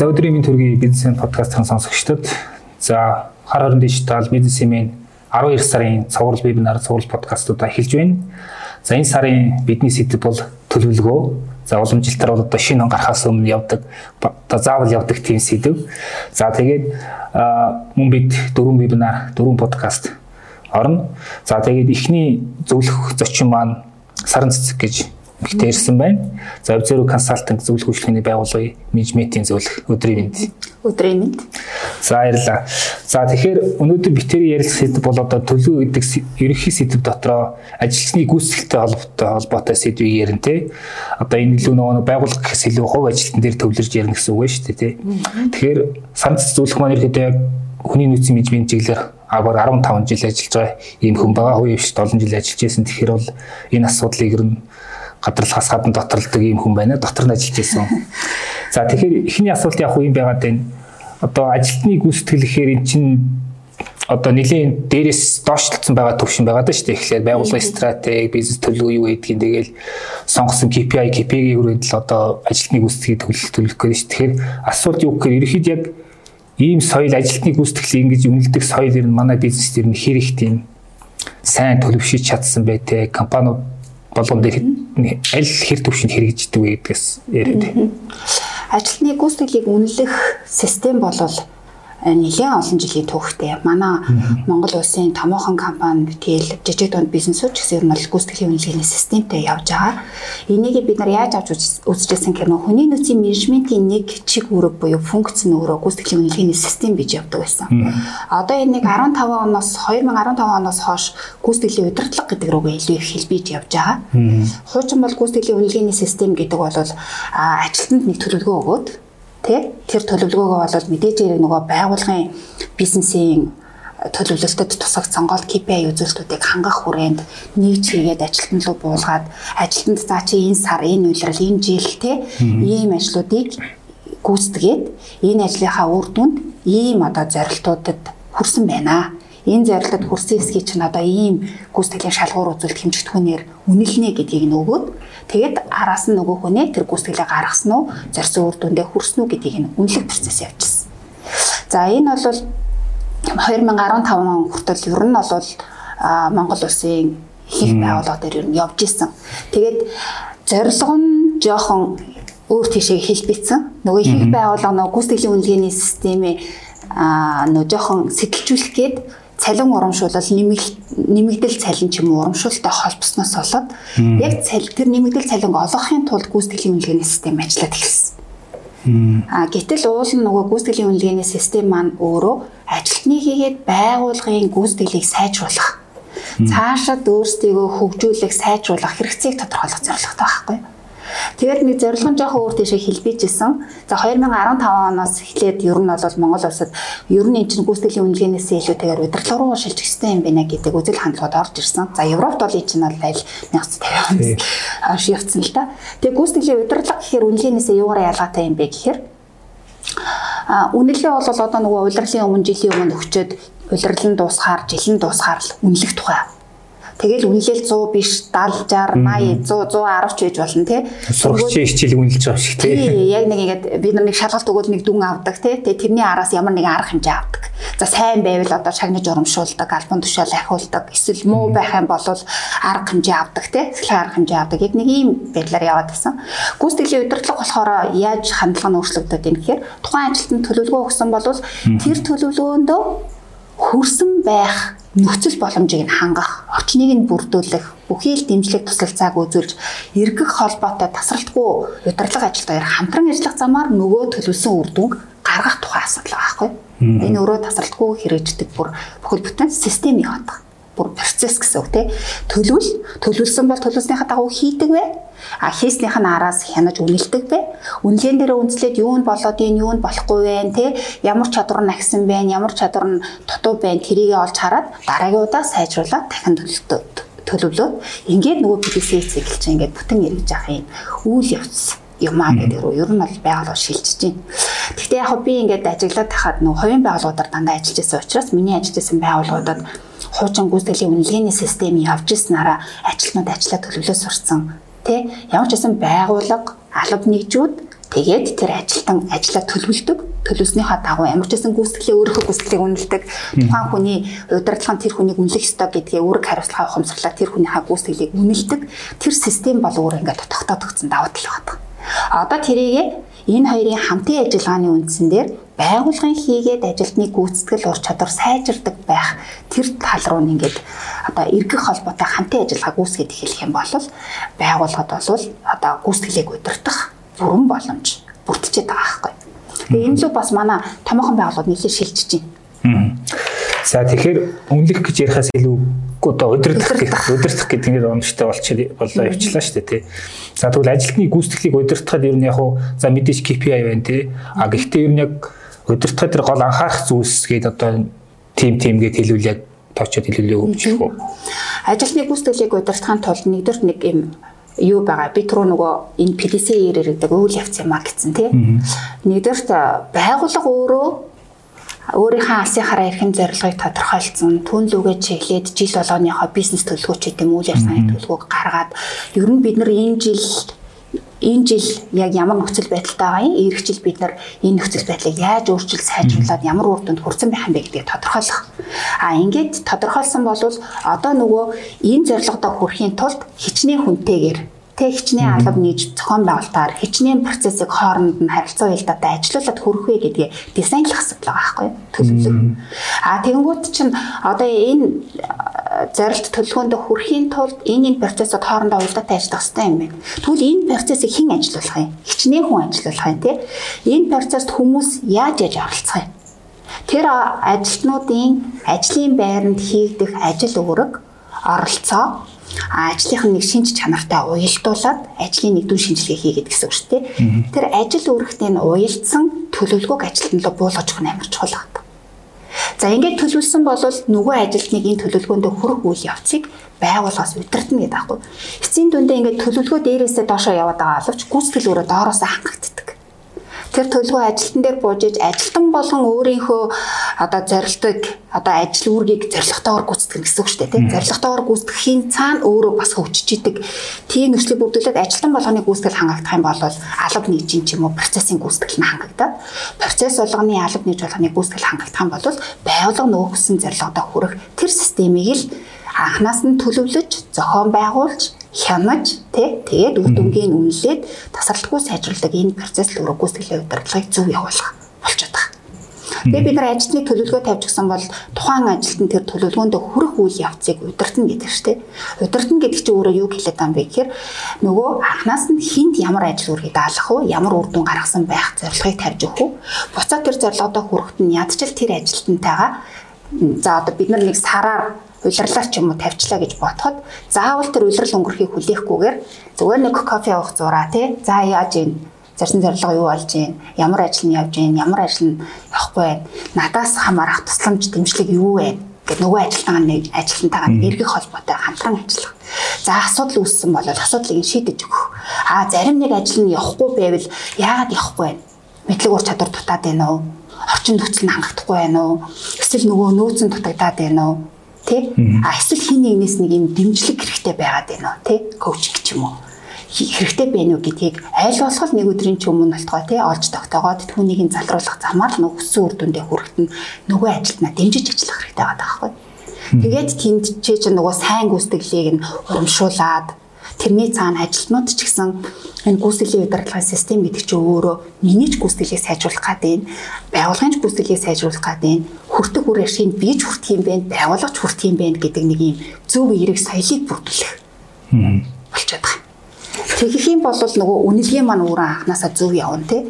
За өдрийн мэнд төргийн бизнесмен подкастын сонсогчдод за хар хорон дижитал бизнесмен 12 сарын цуврал вебинар цуврал подкастуудаа эхэлж байна. За энэ сарын бидний сэдэв бол төлөвлөгөө. За уламжлалтаар бол одоо шинэ он гарахаас өмнө явдаг одоо заавал явдаг тийм сэдэв. За тэгээд мөн бид дөрвөн вебинар, дөрвөн подкаст орно. За тэгээд эхний зөвлөх зочин маань саран цэцэг гэж битэрсэн байна. За Observe Consulting зөвлөх үйлчлэгээний байгууллагын менежментийн зөвлөх өдрийн мэнд. Өдрийн мэнд. За баярлалаа. За тэгэхээр өнөөдөр битэрийн ярилцах сэдв бол одоо төлөв гэдэг ерөнхий сэдв дотроо ажилчны гүйцэтгэлтэй холбоотой холбоотой сэдвийг ярина те. Одоо энэ илүү нөгөө байгууллага гэхээс илүү хувь ажилтан дээр төвлөрж ярина гэсэн үг шүү дээ те. Тэгэхээр санц зөвлөх маань ерөөдөө яг хүний нөөцийн менежмент чиглэлээр аваар 15 жил ажиллаж байгаа ийм хүн байгаа. Хувийн хвшилт олон жил ажиллаж байсан. Тэгэхээр бол энэ асуудлыг ер нь гадралхаас гадна доторлдог ийм хүн байна. Дотор нь ажиллаж байсан. За тэгэхээр эхний асуулт яг уу юм байгаад байна. Одоо ажилтны гүйцэтгэл гэхээр эн чинь одоо нэлийн дээрээс доошлцсон байгаа төвшин байгаа даа шүү дээ. Тэгэхээр байгууллагын стратеги, бизнес төлөвлөгөө юу гэдгийг тэгэл сонгосон KPI, KPI-ийн хүрээнд л одоо ажилтны гүйцэтгэлийг төлөх төлөх гэдэг шүү. Тэгэхээр асуулт юу гэхээр ерөөхдөө яг ийм соёл ажилтны гүйцэтгэлийг ингэж үнэлдэг соёл ер нь манай бизнес дээр нь хэр их тийм сайн төлөвшөж чадсан бай тээ компаниуд болгон дээр аль хэр төвшөнд хэрэгждэг вэ гэдгээс яриад. Ажилтны гүйцэтгэлийг үнэлэх систем болвол нэлээд олон жилийн түүхтэй. Манай Монгол улсын томоохон компани тэгэл жижиг дунд бизнесүүд ч гэсэн бол гүйцэтгэлийн үнэлгээний системтэй явж байгаа. Энийг бид нар яаж авч үзчихсэн гэхээр хүний нөөцийн менежментийн нэг чиг үүрэг буюу функц нь өөрөө гүйцэтгэлийн үнэлгээний систем гэж явдаг байсан. Одоо энэ нэг 15 оноос 2015 оноос хойш гүйцэтгэлийн удирдлага гэдэг рүүгээ илүү их хэлбэж явж байгаа. Хуучин бол гүйцэтгэлийн үнэлгээний систем гэдэг бол ажилтнанд нэг төлөвлөгөө өгөөд Тэ? Тэр төлөвлөгөөгөө бол мэдээж хэрэг нөгөө байгууллагын бизнесийн төлөвлөлтөд тусагт сонгоод KPI үзүүлэлтүүдийг хангах хүрээнд нийж хийгээд ажилтнал руу буулгаад ажилтнанд за чи энэ сар энэ үйлрэл энэ жил те ийм ажлуудыг гүйцэтгээд энэ ажлынхаа үр дүнд ийм одоо зорилтуудад хүрсэн байна энэ зорилтод хүрсэн эсхий чинь одоо ийм гүйцэтгэлийн шалгуур үзүүлэлт хэмжигдэхүүнээр үнэлнэ гэдгийг нь өгөөд тэгээд араас нь нөгөө хүнээ тэр гүйцэтгэлээ гаргасан уу зорьсон үр дүндээ хүрсэн үү гэдгийг нь үнэлэх процесс явуулсан. За энэ бол 2015 он хүртэл ер нь бол Монгол улсын их байгууллага дээр ер нь явж исэн. Тэгээд зорилго нь жоохон өөр тийшээ хэлбэцсэн. Нөгөө их байгууллага нөгөө гүйцэтгэлийн үнэлгээний системээ аа нөгөө жоохон сэтэлжүүлэх гээд цалин урамшуулал нэмэгдэл цалин ч юм уу урамшуулттай холбосноос болоод яг тэр нэмэгдэл цалин олгохын тулд гүйцэтгэлийн үнэлгээний систем ажиллаад эхэлсэн. А гэтэл уул нь нөгөө гүйцэтгэлийн үнэлгээний систем маань өөрөө ажилтны хийгээд байгууллагын гүйцэтгэлийг сайжруулах цаашид өөрсдийгөө хөгжүүлэх, сайжруулах хэрэгцээг тодорхойлох зорилготой байхгүй юу? Тэгээд нэг зорилго нь жоохон өөр тийшээ хэлбэжсэн. За 2015 оноос эхлээд ер нь бол Монгол улсад ер нь энэ чинь гүйцэтгэлийн үнэлгээнээс илүүтэйгээр удирдлага руу шилжих хэрэгтэй юм байна гэдэг үзэл хандлагууд орж ирсэн. За Европт бол энэ чинь бол аль 1950 оноос шийдсэн л да. Тэгээд гүйцэтгэлийн удирдлага гэхээр үнэлгээнээс юугаараа ялгаатай юм бэ гэхээр а үнэлгээ бол одоо нөгөө улирлын өмнө жилийн өмнө өгчөөд улирлан дуусгаар жилийн дуусгаар л үнэлэх тухай Тэгэл үнэлэл 100 биш 70 60 80 100 110 ч байж болно тий. Сурагчийн хичээл үнэлж байгаа шиг тий. Яг нэг ингээд бид нар нэг шалгалт өгвөл нэг дүн авдаг тий. Тэгээ тэрний араас ямар нэгэн арга хэмжээ авдаг. За сайн байвал одоо шагнаж урамшуулдаг, альбом тушаал ахиулдаг. Эсвэл муу байх юм бол арга хэмжээ авдаг тий. Сэхлэх арга хэмжээ авдаг. Яг нэг ийм байдлаар яваад байсан. Гүйцэтгэлийн удирдлага болохоор яаж хандлага нь өөрчлөгдөд юм гэхээр тухайн ажилтнанд төлөвлөгөө өгсөн бол тэр төлөвлөгөөндөө хөрсөн байх нөхцөл боломжийг нь хангах, орчныг нь бүрдүүлэх, бүхий л дэмжлэг тусалцааг үзүүлж, эргэх холбоотой тасралтгүй удирдлага ажилд хоёр хамтран ажиллах замаар нөгөө төлөвлөсөн үр дүнг гаргах тухай асуудал байгаа байхгүй. Энэ өөрөө тасралтгүй хэрэгждэг бүр бүхэл бүтэн системийг хатах бүр процесс гэсэн үг тий. Төлөвл төлөвлөсөн бол төлөвлөснийхаа дагуу хийдэг бай. А хийснийх нь араас хянаж үнэлдэг бай. Үнэлгээнд дээр үндэслээд юу нь болоод ийн юу нь болохгүй вэ тий. Ямар чадвар нь агсан бэ? Ямар чадвар нь дутуу байна? Тэрийг олж хараад дараагийн удаа сайжруулаад дахин төлөвлөлөө. Ингээд нөгөө PDCA цикл чинь ингээд бүтэн эргэж авах юм үйл явц юм аа гэдэг рүү ер нь бол байгууллага шилжиж байна. Гэхдээ яг би ингээд ажиглаад тахад нөгөө хувийн байгууллагуудаар дандаа ажиллаж байсан учраас миний ажиллаж байсан байгууллагуудад хуучин гүйцэтгэлийн үнэлгээний систем явж ирснараа ажилтнууд ажиллаа төлөвлөө сурцсан. Тэ ямар ч байсан байгууллага, алба нэгжүүд Тэгээд тэр ажилтан ажиллаа төлөвлөдөг. Төлөвснийхаа дагуу ямар ч байсан гүйцэтгэлээ өөрийнхөө гүйцэтгэлийг үнэлдэг. Тухайн хүний удирдлага нь тэр хүнийг үнэлэх ёстой гэдгээ үүрэг хариуцлага ухамсарлаа тэр хүнийхээ гүйцэтгэлийг үнэлдэг. Тэр систем бол өөр ингээд тогтоодогдсон давуу тал байна. Одоо тэрийг энэ хоёрын хамтын ажиллагааны үндсэн дээр байгууллагын хийгээд ажилтны гүйцэтгэл ур чадвар сайжирдаг байх тэр тал руу ингээд одоо эргэх холбоотой хамтын ажиллагааг үүсгэж эхлэх юм бол байгууллагад бол одоо гүйцэтгэлийг удирдах бүрэн боломж бүрдчихэд байгаа байхгүй. Тэгээ энэ л бас манай томоохон байгууллагууд нэлээд шилжиж байна. За тэгэхээр үнэлэх гэж ярихаас илүү одоо удирдах гэх удирдах гэдэг нь онцтой болчихлоо болоо явчлаа шүү дээ тий. За тэгвэл ажилтны гүйцэтгэлийг удирдахад ер нь яг уу за мэдээж KPI байна тий. А гэхдээ ер нь яг удирдахад тэр гол анхаарах зүйлс гээд одоо тим тимгээд хэлүүлээд тоочод хэлүүлээ өвчих үү. Ажилтны гүйцэтгэлийг удирдахын тулд нэгдүгээр нэг юм юу байгаа бид рүү нөгөө энэ PDC-ээр ирдэг үйл явц юм а гэсэн тий. Нэгдүгээрт байгууллага өөрөө өөрийнхөө алсынхаараа эрхэм зорилгыг тодорхойлцсон түн лүгээ чиглээд жил болгоныхоо бизнес төлөвлөгөөч гэдэг үйл явцны төлөвлөгөөг гаргаад ер нь бид нар энэ жил энэ жил яг ямар нөхцөл байдалтай байгаа юм эх жил бид нар энэ нөхцөл байдлыг яаж өөрчилж сайжруулад ямар үр дүнд хүрсэн байх юм бэ гэдгийг тодорхойлох. А ингээд тодорхойлсон бол одоо нөгөө энэ зорилгодоо хүрэхийн тулд хичнээн хүнтэйгээр тэг хичнээн алба нийж зохион байгуулалтаар хичнээн процессыг хооронд нь харилцаа уялдаатай ажилуулад хүрэх вэ гэдгийг дизайнлах асуудал байгаа байхгүй юу? Төлөвлөг. А тэгэнгүүт чинь одоо энэ зорилт төлөвлөгөөнд хүрэхийн тулд энэ энэ процессыг хоорондоо уялдаатай ажиллах хэрэгтэй юм байна. Тэгвэл энэ процессыг хэн ажилуулах юм? Хичнээн хүн ажилуулах юм тий? Энэ процессд хүмүүс яаж яаж оролцох юм? Тэр ажилтнуудын ажлын байранд хийгдэх ажил үүрэг оролцоо ажлынх нь нэг шинж чанартай уялдуулаад ажлын нэг дүн шинжилгээ хийгээд гэсэн үг шүү дээ. Тэр ажил үүрэгтээ нь уялдсан төлөвлөгөөг ажилтан руу буулгаж өгөх нь амар чухал байна. За ингээд төлөвлөсөн бол нөгөө ажилтныг энэ төлөвлөгөөнд хүрэх үйл явцыг байгууллагаас удирдна гэдэг аахгүй. Эцсийн дүндээ ингээд төлөвлөгөө дээрээсээ доошоо яваад байгаа боловч гүйцэтгэл өөрөө доороос хангагддаг тэр төлөвөө ажилтан дээр бууж иж ажилтан болгон өөрийнхөө одоо зорилтыг одоо ажил үүргийг зорилготойгоор гүйцэтгэх гэсэн үг шүү дээ тийм. Зорилготойгоор гүйцэтгэхийн цаана өөрөө бас хөгжиж идэг. Тийм нөхцөлийг бүрдүүлээд ажилтан болгоны гүйцэтгэл хангагдах юм бол алба нийжин ч юм уу процессын гүйцэтгэл нь хангагдаад процесс болгоны алба нийж болгоны гүйцэтгэл хангагдах юм бол байгууллага нөгөө хүссэн зорилгодоо хүрэх тэр системийг л анханаас нь төлөвлөж зохион байгуулж хянаж тий тэгээд үр дүнгийн үнэлээд тасралтгүй сайжруулдаг энэ процесс л өрөө гүйцэтгэлийн удирдлагыг зөв явуулах болчиход байгаа. Тэгээ бид нар ажилтны төлөвлөгөө тавьж гисэн бол тухайн ажилтан тэр төлөвлөгөөнд хүрэх үйл явцыг удирдна гэдэг шүү дээ. Удирдна гэдэг чинь өөрөө юу хэлээд байгаа юм бэ гэхээр нөгөө анханаас нь хинт ямар ажил үргийг даалгах вэ? Ямар үр дүн гаргасан байх зорилгыг тавьж өгөх үү? Буцаад тэр зорилгодоо хүрэхэд нь ядчил тэр ажилтнтайгаа за одоо бид нар нэг сараар улирлаар ч юм уу тавьчлаа гэж бодоход заавал тэр улирал өнгөрөхийг хүлээхгүйгээр зүгээр нэг кофе уух зураа тий за яаж ийн зарсан зорилго юу болж ийн ямар ажил нь явж ийн ямар ажил нь явахгүй байна надаас хамаарах тусламж дэмжлэг юу вэ гэд нөгөө ажилтнаа нэг ажилтнтайгаа эргэх холбоотой хамтран ажиллах. За асуудал үүссэн бол асуудлыг шийдэж өгөх. А зарим нэг ажил нь явахгүй байвал яагаад явахгүй вэ? Мэдлэг ур чадвар дутаад байна уу? Орчин нөхцөл нь хангахдаггүй байна уу? Эсвэл нөгөө нөөцөн дутагдаад байна уу? Тий? А эсвэл хин нэгнээс нэг юм дэмжлэг хэрэгтэй байгаад байна уу тий? Коуч гэж юм уу? Хэрэгтэй байна уу гэдгийг аль болох нэг өдрийн ч өмнө болтгой тий? Олж тогтоогоод түүнийг залруулах замаар л нөхсөн үр дүндээ хүрэхэд нь нөгөө ажилтнаа дэмжиж ажиллах хэрэгтэй байгаа байхгүй? Тэгээд тэнд чи чинь нөгөө сайн гүйцэтгэлийг нь урамшуулад тэрний цаана ажилтнууд ч гэсэн энэ гүйцэтгэлийн удирдлагын систем гэдэг чинь өөрөө миний ч гүйцэтгэлийг сайжруулах гэдэг, байгууллагын ч гүйцэтгэлийг сайжруулах гэдэг, хүртэх үр ашиг бийж хүртэх юм бэ, байгууллагч хүртэх юм бэ гэдэг нэг юм зөв эерэг соёлыг бүрдүүлэх. болчиход байгаа. Тэгэх юм бол нөгөө үнэлгээ маань өөрөө анханасаа зөв явна тий.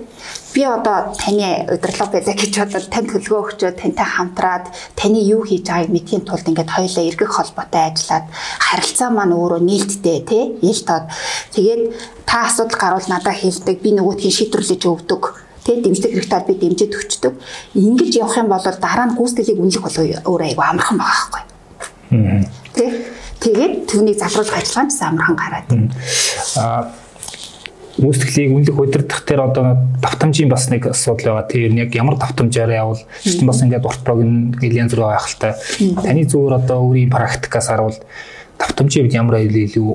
Би одоо таны удирдлага байлаа гэж бодоод тань төлгөө өгчөө тантай хамтраад таны юу хийж байгааг мэдхийн тулд ингээд хоёулаа эргэх холбоотой ажиллаад харилцаа маань өөрөө нээлттэй тий. Ил тод. Тэгээд та асуудал гарвал надад хэлдэг. Би нөгөөдхийн шийдвэрлэж өгдөг тэ дэмжлэг хэрэгтэй би дэмжиж өгчдөг. Ингэж явах юм бол дараа нь гүйцэтгэлийг үнэлэх болов өөр айгу амархан байгаа байхгүй. Тэ Тэгээд түүнийг залруулах ажиллагаа ч амархан гараад байна. Аа гүйцэтгэлийг үнэлэх удирдах дээр одоо давтамжийн бас нэг асуудал байгаа. Тэр яг ямар давтамжаар явал чинь бас ингээд урт прогн гэлэн зүрх байх л та. Таны зүгээр одоо өөрийн практикаас харуул давтамжийн хувьд ямар илүү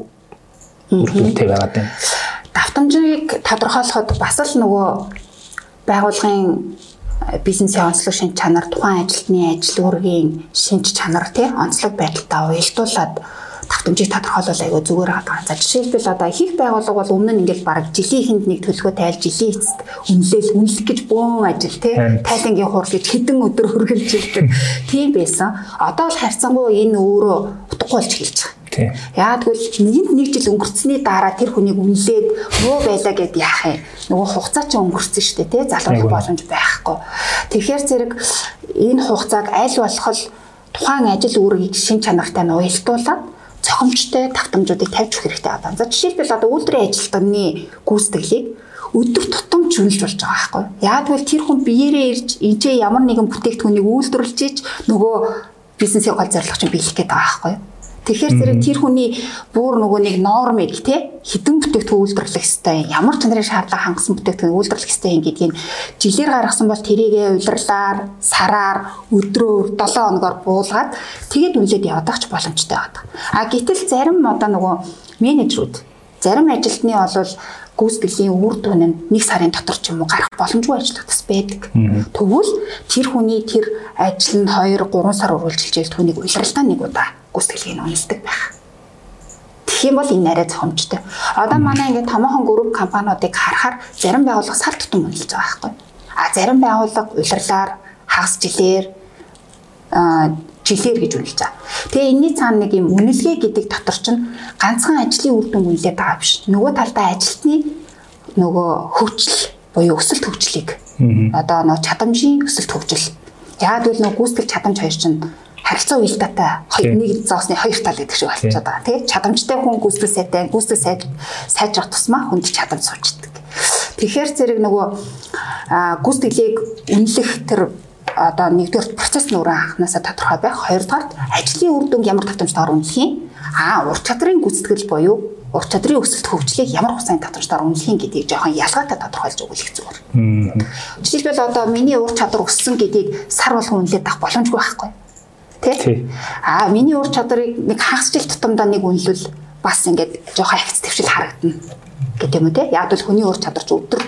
үр дүнтэй байгаад байна. давтамжийг тодорхойлоход бас л нөгөө байгууллагын бизнесийн онцлог шинж чанар тухайн ажилтны ажил үүргийн шинж чанар тий онцлог байдалтай уялдуулаад давтамжийг тодорхойлол айгүй зүгээр байгаа. За жишээлбэл одоо их байгууллага бол өмнө нь ингээл баг жилийн эхэнд нэг төлөвлөгөө тайлж жилийн эцэст үнэлэл үнэлэх гэж бөөн ажил тий тайлангийн хурал гэж хэдэн өдөр хөргөлжилдэг. Тийм байсан. Одоо бол харьцангуй энэ өөрөө утгагүй болж эхэлж байгаа. Тийм. Яа тэгвэл нэгэнт нэг жил өнгөрцсөний дараа тэр хүнийг үнэлээд муу байлаа гэд яах юм. Нөгөө хугацаа чинь өнгөрцөн шүү дээ, тий? Залруулах боломж байхгүй. Тэгэхээр зэрэг энэ хугацааг аль болох тухайн ажил үүргийг шин чанартай нь уялдуулаад цохимжтой давтамжуудыг тавьж өгөх хэрэгтэй одоо. За жишээлбэл одоо үйлдвэрийн ажилтны гүйцэтгэлийг өдөр тутам чүнэлж болж байгаа байхгүй. Яг тэгвэл тэр хүн биеэрээ ирж энэ ямар нэгэн бүтээгдэхүүнийг үйлдвэрлэж ич нөгөө бизнесийн гол зорилго чинь биелэх гээд байгаа байхгүй. Тэгэхээр зэрэг тэр хүний бүр нөгөө нэг нормыг тий хідэн бүтээгдэхүүн үйлдвэрлэх хэвээр ямар чанарын шаардлага хангасан бүтээгдэхүүн үйлдвэрлэх хэвээр гэдгийг жилээр гаргасан бол тэрийгэ удирлаар сараар өдрөөр 7 хоногоор буулгаад тэгэд үнэлээд явах ч боломжтой байдаг. А гэтэл зарим одоо нөгөө менежерүүд зарим ажилтны бол гүйцэтгэлийн үр дүн нь нэг сарын дотор ч юм уу гарах боломжгүй ажиллах тас байдаг. Тэгвэл тэр хүний тэр ажил нь 2 3 сар үргэлжилж түүнийг улиралдаа нэг удаа гүйцэтгэлийг үнэлдэг байх. Тэгэх юм бол энэ арай зохимжтой. Одоо манай ингээд томоохон групп компаниудыг харахаар зарим байгууллага сар тутам үнэлж байгаа байхгүй. А зарим байгууллага улирлаар хагас жилээр жилээр гэж үнэлж байгаа. Тэгээ энэний цаана нэг юм үнэлгээ гэдэг дотор чинь ганцхан ажлын үр дүн үнэлээд байгаа биш. Нөгөө талдаа ажилтны нөгөө хөгжил буюу өсөлт хөгжлийг одоо нөгөө чадамжийн өсөлт хөгжил. Яг л нөгөө гүйцэтгэл чадамж хоёр чинь харилцаа уялдаатай нэг зоосны хоёр тал гэдэг шиг болчиход байгаа. Тэгээд чадамжтай хүн гүйцэтгэл сайтай, гүйцэтгэл сайд сайжрах тусмаа хүнд чадамж суучдаг. Тэгэхээр зэрэг нөгөө гүйцэтгэлийг үнэлэх тэр одоо нэгдүгээр процесс өөрөө анханасаа тодорхой байх. Хоёрдугаар ажлын үр дүнг ямар татамжтайгаар үнэлэх юм? Аа, ур чадрын гүйцэтгэл буюу ур чадрын өсөлт хөгжлийг ямар хугацааны татамжтайгаар үнэлэх гэдгийг жоохон ялгаатай тодорхойлж өгөх зүгээр. Жишээлбэл одоо миний ур чадвар өссөн гэдгийг сар болгон үнэлээд авах боломжгүй байхгүй тий. Аа миний ур чадрыг нэг хагас жил тутамдаа нэг үнэлвэл бас ингээд жоохон ахиц төвшил харагдана гэдэг юм уу те яг л хүний ур чадвар ч өдөр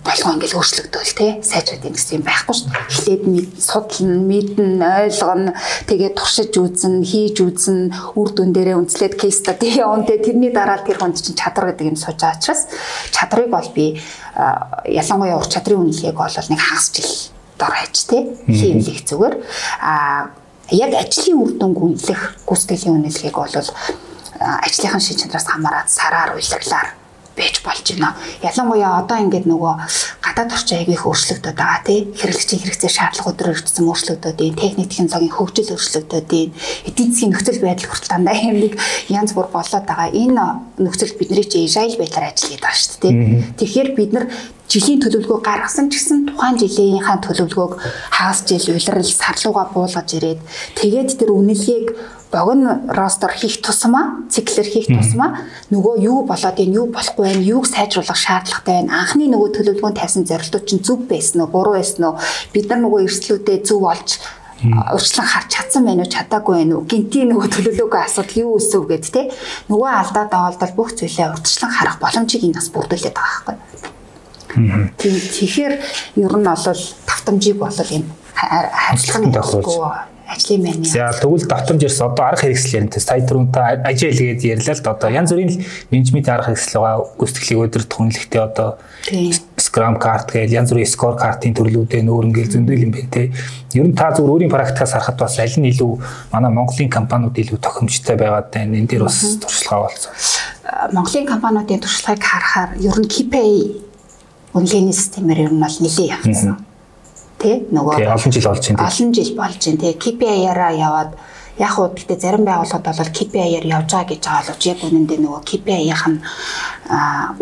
болгоо ингээд өөрчлөгдөөл те сайжраад юм гэсэн юм байхгүй шүү дээ. Эхлээд мэд судлан, мэдэн, ойлгоно, тэгээд туршиж үзэн, хийж үзэн, үр дүн дээрээ үнслээд кейс стади явна те тэрний дараа тэр хүнд чинь чадвар гэдэг юм сууж байгаа учраас чадрыг бол би ялангуяа ур чадрын үнэлгээг бол нэг хагас жил дор хаяж те хийвлэх зүгээр. А яг ажлын үр дүнг үнэлэх гүйцэтгэлийн үнэлгээг бол ажлынхаа шин чанараас хамаарат сараар уйлаглаар байж болж байна. Ялангуяа одоо ингээд нөгөө гадаад орчин аяг их өөрчлөгдөд байгаа тий. Хэрэглэгчийн хэрэгцээ шаардлага өдрөөр өртсөн өөрчлөгдөд байна. Техник технологийн хөгжил өөрчлөгдөд байна. Эдийн засгийн нөхцөл байдал хүртэл дандаа юм нэг янз бүр болоод байгаа. Энэ нөхцөлд бидний чи agile байдлаар ажилладаг байгаа шүү дээ тий. Тэгэхээр бид нар жилийн төлөвлөгөө гаргасан ч гэсэн тухайн жилийнхаа төлөвлөгөөг хагас жил улирал сарлууга буулгаж ирээд тэгээд тэр үнэлгээг богино ростер хийх тусмаа циклэр хийх тусмаа нөгөө юу болоод байна юу болохгүй байна юуг сайжруулах шаардлагатай байна анхны нөгөө төлөвлөгөөнд тавьсан зорилтууд чинь зөв байсан уу буруу байсан уу бид нар нөгөө эрсдлүүдээ зөв олж урьдчилан харж чадсан байна уу чадаагүй байна уу гинтийн нөгөө төлөвлөгөө асуудал юу өсөв гэд те нөгөө алдаад авалдал бүх зүйлээ урьдчилан харах боломжийг энэ бас бүрдүүлээд байгаа байхгүй тэгэхээр ер нь бол тавтамжийг бол энэ харилцааны тохиолдол ажлын байна. За тэгвэл давтамж ирсэн одоо арга хэрэгсэл ярина. Сая түрүүнтэй ажил гээд ярьлаа л да одоо янз бүрийн менежмент арга хэрэгсэл байгаа. Гүйцэтгэлийг өдөрт хүнлэхдээ одоо Scrum card гэж янз бүрийн score card-ийн төрлүүдээ нөр ингээл зөндөл юм байна те. Ер нь та зүгээр өөрийн практикаас харахад бас аль нь илүү манай Монголын компаниуд илүү тохиомжтой байгаад байна. Энэ дээр бас туршлагаа болсон. Монголын компаниудын туршлагыг харахаар ер нь KPI үнэлгээний системээр ер нь бол нэлээд явцсан тий нөгөө олон жил болж байна олон жил болж байна тий KPI-аараа яваад яг уу гэхдээ зарим байгууллагууд бол KPI-аар явж байгаа гэж байгаа боловч яг үнэндээ нөгөө KPI-ийнх нь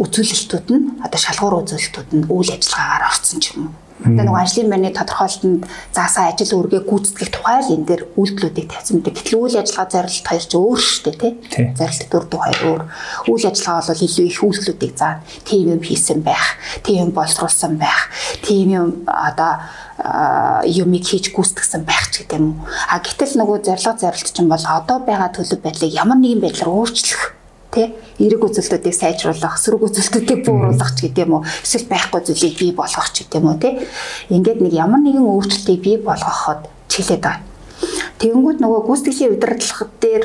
үзүүлэлтүүд нь одоо шалгуур үзүүлэлтүүд нь үйл ажиллагаагаар орцсон ч юм уу Одоо нэг ажлын байрны тодорхойлолтод заасан ажил үргээ гүйцэтгэх тухай л энэ дээр үйлдэлүүдийг тавьсан мэт. Гэтэл үйл ажиллагаа зорилт хоёр ч өөр шүү дээ, тий? Зорилт дөрөв хоёр өөр. Үйл ажиллагаа бол илүү их үйлдэлүүдийг заана. Тим юм хийсэн байх, тим юм боловсруулсан байх, тим юм одоо юмыг хийж гүйцэтгсэн байх ч гэдэг юм. А гэтэл нөгөө зорилго зорилт чинь бол одоо байгаа төлөв байдлыг ямар нэгэн байдлаар өөрчлөх тий эрэг үзүүлэлтүүдийг сайжруулах, сөрөг үзүүлэлтүүдийг бууруулах ч гэдэм үү, эсвэл байхгүй зүйлийг бий болгох ч гэдэм үү тий. Ингээд нэг ямар нэгэн өөрчлөлтийг бий болгоход чиглээд байна. Тэгэнгүүт нөгөө гүйцэтгэлийн удирдлагад дээр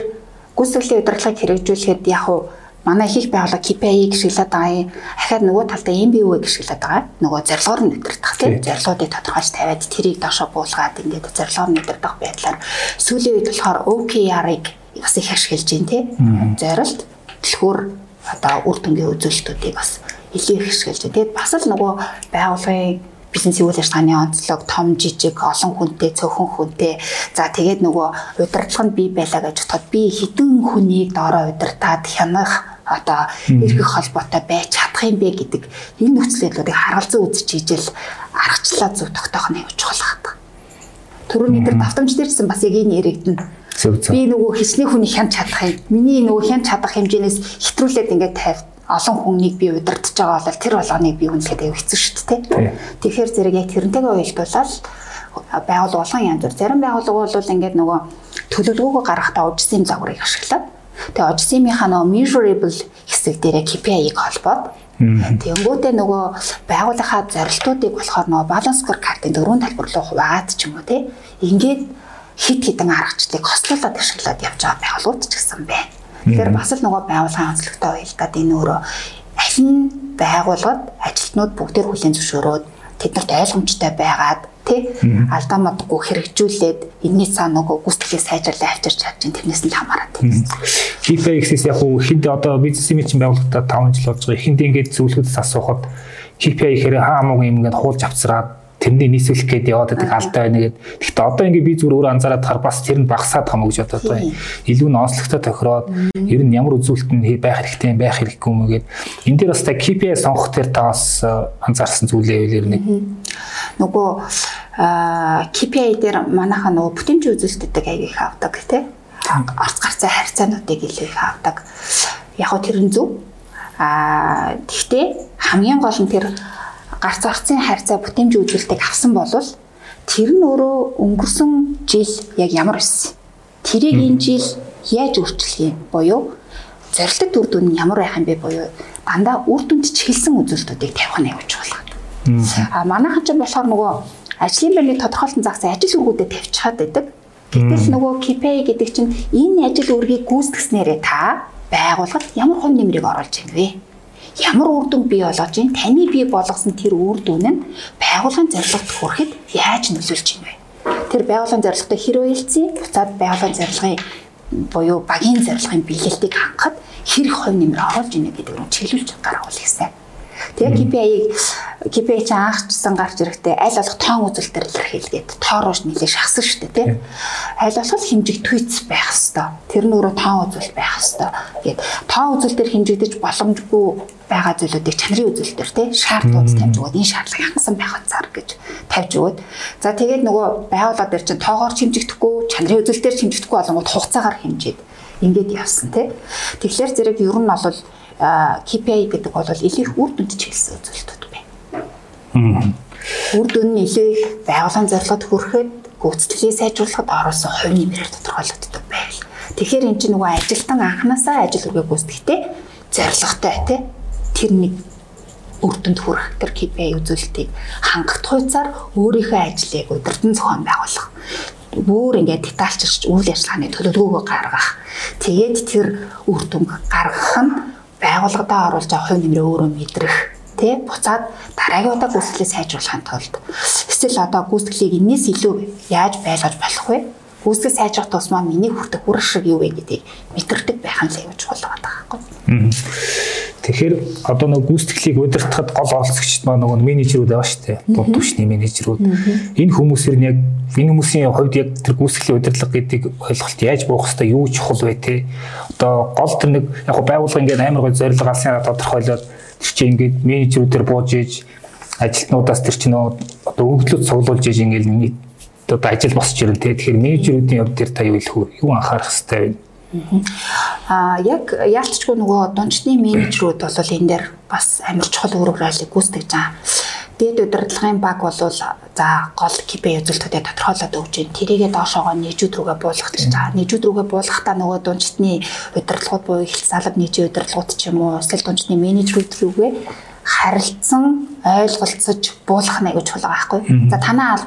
гүйцэтгэлийн удирдлагыг хэрэгжүүлэхэд яг уу манай их их байгууллага KPI-г гэрчлээд байгаа юм. Ахаад нөгөө талдаа MBO-г гэрчлээд байгаа. Нөгөө зорилгоор нь өдөртөх тийм зорилгуудыг тодорхойлж тавиад тэрийг доошоо буулгаад ингээд зорилгоор нь өдөртөх байдлаар сүүлийн үед болохоор OKR-ыг бас их ашиглаж байна тийм. Зорилт дэлгүүр одоо үр дүнгийн үзүүлэлтүүдийг бас илүү их байна. Тэгээд бас л нөгөө байгууллагын бизнесийн үйл ажиллагааны онцлог том жижиг олон хүнтэй цөөхөн хүнтэй за тэгээд нөгөө удирдлага нь бий байлаа гэж бодоход би хідэн хүнийг доороо удирдаад хянах одоо эргэх холбоотой байж чадах юм бэ гэдэг энэ нөхцөл байдлуудыг харгалзан үзэж ижил аргачлаа зөв тогтоох нь явж байгаа. Төрөний дээр давтамж дээрсэн бас яг энэ яригдана. Би нөгөө хичнээн хүний хянч чадах юм. Миний нөгөө хянч чадах хэмжээнээс хитрүүлээд ингээд тавь олон хүнийг би удирдах байгаа бол тэр болгоныг би үнэлэхэд аяг хэцүү шүү дээ. Тэгэхээр зэрэг яг тэрнтэйгээ уялдуулаад байгууллага болгон янз бүр зарим байгууллага бол ингээд нөгөө төлөвлөгөөгөө гаргахтаа ужсын загварыг ашиглаад тэгээ ужсынхаа нөгөө measurable хэсэг дээрээ KPI-г холбоод Тэгэнгүүтээ нөгөө байгууллагаа зорилтуудыг болохоор нөгөө баланс скоркартын дөрвөн талбар руу хуваагаад ч юм уу те ингээд хит хитэн аргачлалыг хослуулаад ашиглаад явж байгаа байгууллагууд ч гэсэн байна. Тэгэхээр бас л нөгөө байгууллагын онцлогтой уялдаад энэ өөрөө аль нь байгууллагад ажилтнууд бүгдээр хүлээн зөвшөөрөөд тэднэрт ойлгомжтой байгаад тий? Алдаа модгүй хэрэгжүүлээд энэний цаа нөгөө гүйцэтгэлийг сайжруулах авчирч чадж ин тэрнээс нь хамаарат. KPI-ээс яг хөө ихэнд одоо бизнесийн чинь байгууллагатаа 5 жил болж байгаа. Ихэнд ингээд зөвлөхөдс асуухад KPI гэхээр хаа муу юм ингээд хуулж авцраад тэрний нийсвэлэх гээд яваад байдаг алдаа байна гэд. Гэхдээ одоо ингээд би зүгээр өөрөө анзаараад хар бас тэр нь багасаад хамаа гэж бодоод байна. Илүү нь онцлогтой тохироод ер нь ямар үзүүлэлт нь байх хэрэгтэй юм байх хэрэггүй юм гээд энэ дээр бас та KPI сонгох тэр та бас анзаарсан зүйлээ ер нь нөгөө KPI дээр манайхаа нөгөө бүтэмжийн үзүүлэлтүүдийг аяг их авдаг тий. Орц гарцаа харьцаануудыг илүү их авдаг. Яг хөө тэр нь зөв. Аа тэгтээ хамгийн гол нь тэр гарц орцын харьцаа бүтээмж үзүүлэлтийг авсан бол тэр нь өөрөө өнгөрсөн жил яг ямар байсан. Тэрийг энэ жил яаж өөрчлөх юм боёо зорилт үр дүн нь ямар байх юм бэ боёо дандаа үр дүнд чиглэсэн үзүүлэлтүүдийг тавих нь явж байгаа. А манайхан ч болохоор нөгөө ажлын байрны тодорхойлсон загсаа ажил үргүүдэд тавьчихад байдаг. Гэтэл нөгөө KPI гэдэг чинь энэ ажил үргийг гүйцэтгснээрээ та байгууллагад ямар хувь нэмрийг оруулж байна вэ? ямар үр дүн бий болгож ин таны бий болгосон тэр үр дүн нь байгууллагын зорилгот хүрэхэд яаж нөлөөлж байна вэ? Тэр байгууллагын зорилготой хэр уялдсан буцаад байгууллагын зорилгын буюу багийн зорилгын биелэлтийг хангахад хэр хувь нэмэр оруулж ийнэ гэдэг нь чиглүүлж гаргавал гэсэн. Тэгээ KPI-ийг KPI чи анхчсан гарч ирэхдээ аль болох тоон үзүүлэлтээр илэрхийлгээд тоороош нэлээ шахсан шүү дээ тий. Аль болох хэмжигдвэц байх хэвээр. Тэр нь өөрөө тоон үзүүлэлт байх хэвээр. Тэгээд тоон үзүүлэлтээр хэмжигдэж боломжгүй байгаа зүйлүүдийг чанарын үзүүлэлтээр тий шаардлууд тавьж өгөөд энэ шаардлага хангасан байх цаар гэж тавьж өгөөд за тэгээд нөгөө байгууллага дээр чинь тоогоор хэмжигдэхгүй чанарын үзүүлэлтээр хэмжигдэхгүй болонгууд хугацаагаар хэмжээд ингээд явсан тий. Тэгэхээр зэрэг ер нь бол KPI гэдэг бол илүү үр дүнд чиглэсэн үзүүлэлтүүд байна. Үр дүн нь илүү байгууллагын зорилгод хүрэхэд гүйцэтгэлийг сайжруулахад оруулсан хувь нэмрээр тодорхойлогддог байл. Тэгэхээр эн чинь нөгөө ажилтан анханасаа ажил үргээ гүйцэтгэхдээ зорилготой тий тэр нэг үр дүнд хүрэх тэр KPI үзүүлэлтийг хангах хуйцаар өөрийнхөө ажлыг удирдан зохион байгуулах бүр ингээд детальчилж үйл ажиллагааны төлөвлөгөөгөө гаргах. Тэгээд тэр үр дүн гаргах нь байгууллагадаа оруулж байгаа хувь нэмрээ өөрөө мэдрэх. Тий буцаад дараагийн удаа гүйцэтгэлийг сайжруулахын тулд. Эсвэл одоо гүйцэтгэлийг энэс илүү яаж байлгаж болох вэ? Гүйцэтгэл сайжрах тусмаа миний хүртэх үр ашиг юу вэ гэдгийг мэдэрдэг байх нь л аюулж болох байгаа байхгүй. Тэгэхээр одоо нөгөө гүйцэтгэлийг удирдахад гол оролцогчд маань нөгөө менежерүүд байгаа шүү дээ. Дунд түвшний менежерүүд. Энэ хүмүүсээр нь яг энэ хүмүүсийн хувьд яг тэр гүйцэтгэлийн удирдлага гэдэг ойлголт яаж буух хэвээр юу чухал вэ те. Одоо гол тэр нэг яг байгууллага ингээд амар гой зорилго алсын тодорхойлоод тэр чинь ингээд менежерүүдээр бууж ээж ажилтнуудаас тэр чинь одоо өгдлөд цуглуулж ээж ингээд одоо ажил босч ирэн те. Тэгэхээр менежерүүдийн хувьд тэр та юу хэлэх вэ? Юу анхаарах хэвээр вэ? Аа яг яалтчгүй нөгөө дончны менежерүүд бол энэ дээр бас амар чухал үр өгүүлэлт гүйцэтгэж байгаа. дээд удирдлагын баг бол за гол KPI үзүүлэлтүүдэд тодорхойлоод өгч байна. Тэрийгээ доошоогоо нэгжүүд рүүгээ буулгах гэж байгаа. Нэгжүүд рүүгээ буулгахдаа нөгөө дундчтны удирдлагууд буюу их залб нийтийн удирдлагууд ч юм уу эсвэл дундчтны менежерүүд рүүгээ харилцсан ойлголцож буулгах нэ гэж чухал байгаа байхгүй. За танаа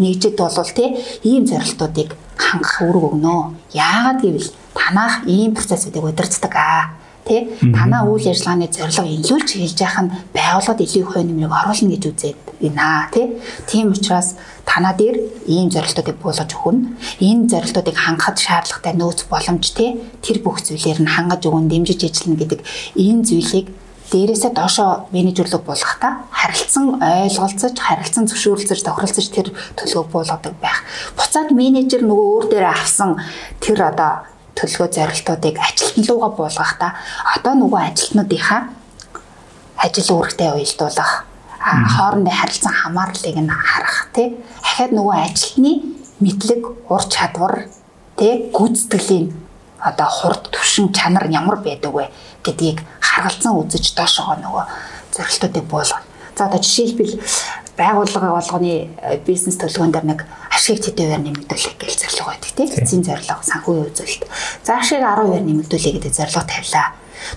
нэгжид бол тий ийм зорилтуудыг хангах үүрэг өгнө. Яагаад гэвэл танаах ийм процессыг удирддаг аа. Тий танаа үйл ажиллагааны зорилго илүүл чиглэж яхах нь байгууллагад илүү их хойномыг оруулна гэж үзээд байна тий тийм учраас танаа дээр ийм зорилтуудыг буулгаж өгнө. Энэ зорилтуудыг хангахад шаардлагатай нөөц боломж тий тэр бүх зүйлээр нь хангаж өгөн дэмжиж ажиллана гэдэг энэ зүйлийг дээрээсээ доошоо менежерлөг болгохдаа харилцсан ойлголцож, харилцсан зөвшөөрлөж, тохиролцож тэр төлөвөг буулгадаг байх. Буцаад менежер нөгөө өөр дээрээ авсан тэр одоо төлөвлөгөө зорилтуудыг ажилтан руугаа буулгахдаа одоо нөгөө ажилтнуудынхаа ажил үүрэгтэй уялдуулах хоорондын харилцан хамаарлыг нь харах тий? Ахаад нөгөө ажилтны мэдлэг ур чадвар тий? Гүйцэтгэлийн одоо хурд түвшин чанар ямар байдаг вэ гэдгийг харгалзан үзэж доошоо нөгөө зорилтуудыг буулгана. За одоо жишээлбэл байгууллага болгоны бизнес төлөвлөгөөн дээр нэг ашиг тэдэвээр нэмэгдүүлэх гэж зорилго байдаг тийм эцсийн зорилго санхүүгийн үзүүлэлт. За ашиг 10%-аар нэмэгдүүлэх гэдэг зорилго тавилаа.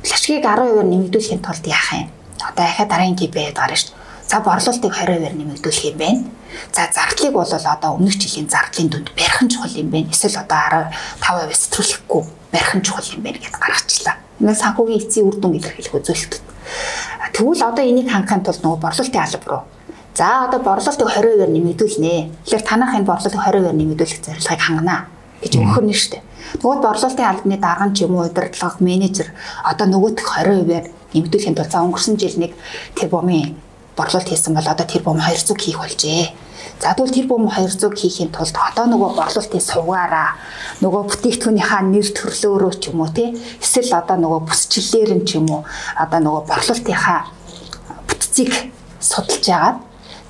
Ашгийг 10%-аар нэмэгдүүлэхийн тулд яах юм? Одоо ахаа дараагийн KPI гарна шүү дээ. За борлуулалтыг 20%-аар нэмэгдүүлэх юм байна. За зардлыг бол одоо өмнөх жилийн зардлын дүнд барих нь чухал юм байна. Эсвэл одоо 15% сэтгүүлэхгүй барих нь чухал юм байна гэдээ гаргачлаа. Энэ санхүүгийн эцсийн үр дүн илэрхийлэх үзүүлэлт. Тэгвэл одоо энийг хангахын тулд нөгөө борлуулалтын алба руу За одоо борлуулалтыг 20%-аар нэмэгдүүлнэ. Тэгэхээр танах энэ борлуулалтыг 20%-аар нэмэгдүүлэх зорилгыг хангана гэж өгөхөр нь шүү дээ. Тэгвэл борлуулалтын албаны дарга ч юм уу удирдлага менежер одоо нөгөөх 20%-аар нэмэгдүүлэхийн тулд за өнгөрсөн жил нэг тэр бомын борлуулалт хийсэн бол одоо тэр бом 200 хийх болжээ. За тэгвэл тэр бом 200 хийхийн тулд одоо нөгөө борлуулалтын сувгаараа нөгөө бүтээгдэхүүнийхаа нэр төрлөөрөө ч юм уу тий? Эсвэл одоо нөгөө бүсчлэлээр нь ч юм уу одоо нөгөө борлуулалтынхаа бүтцийг судалж яагаад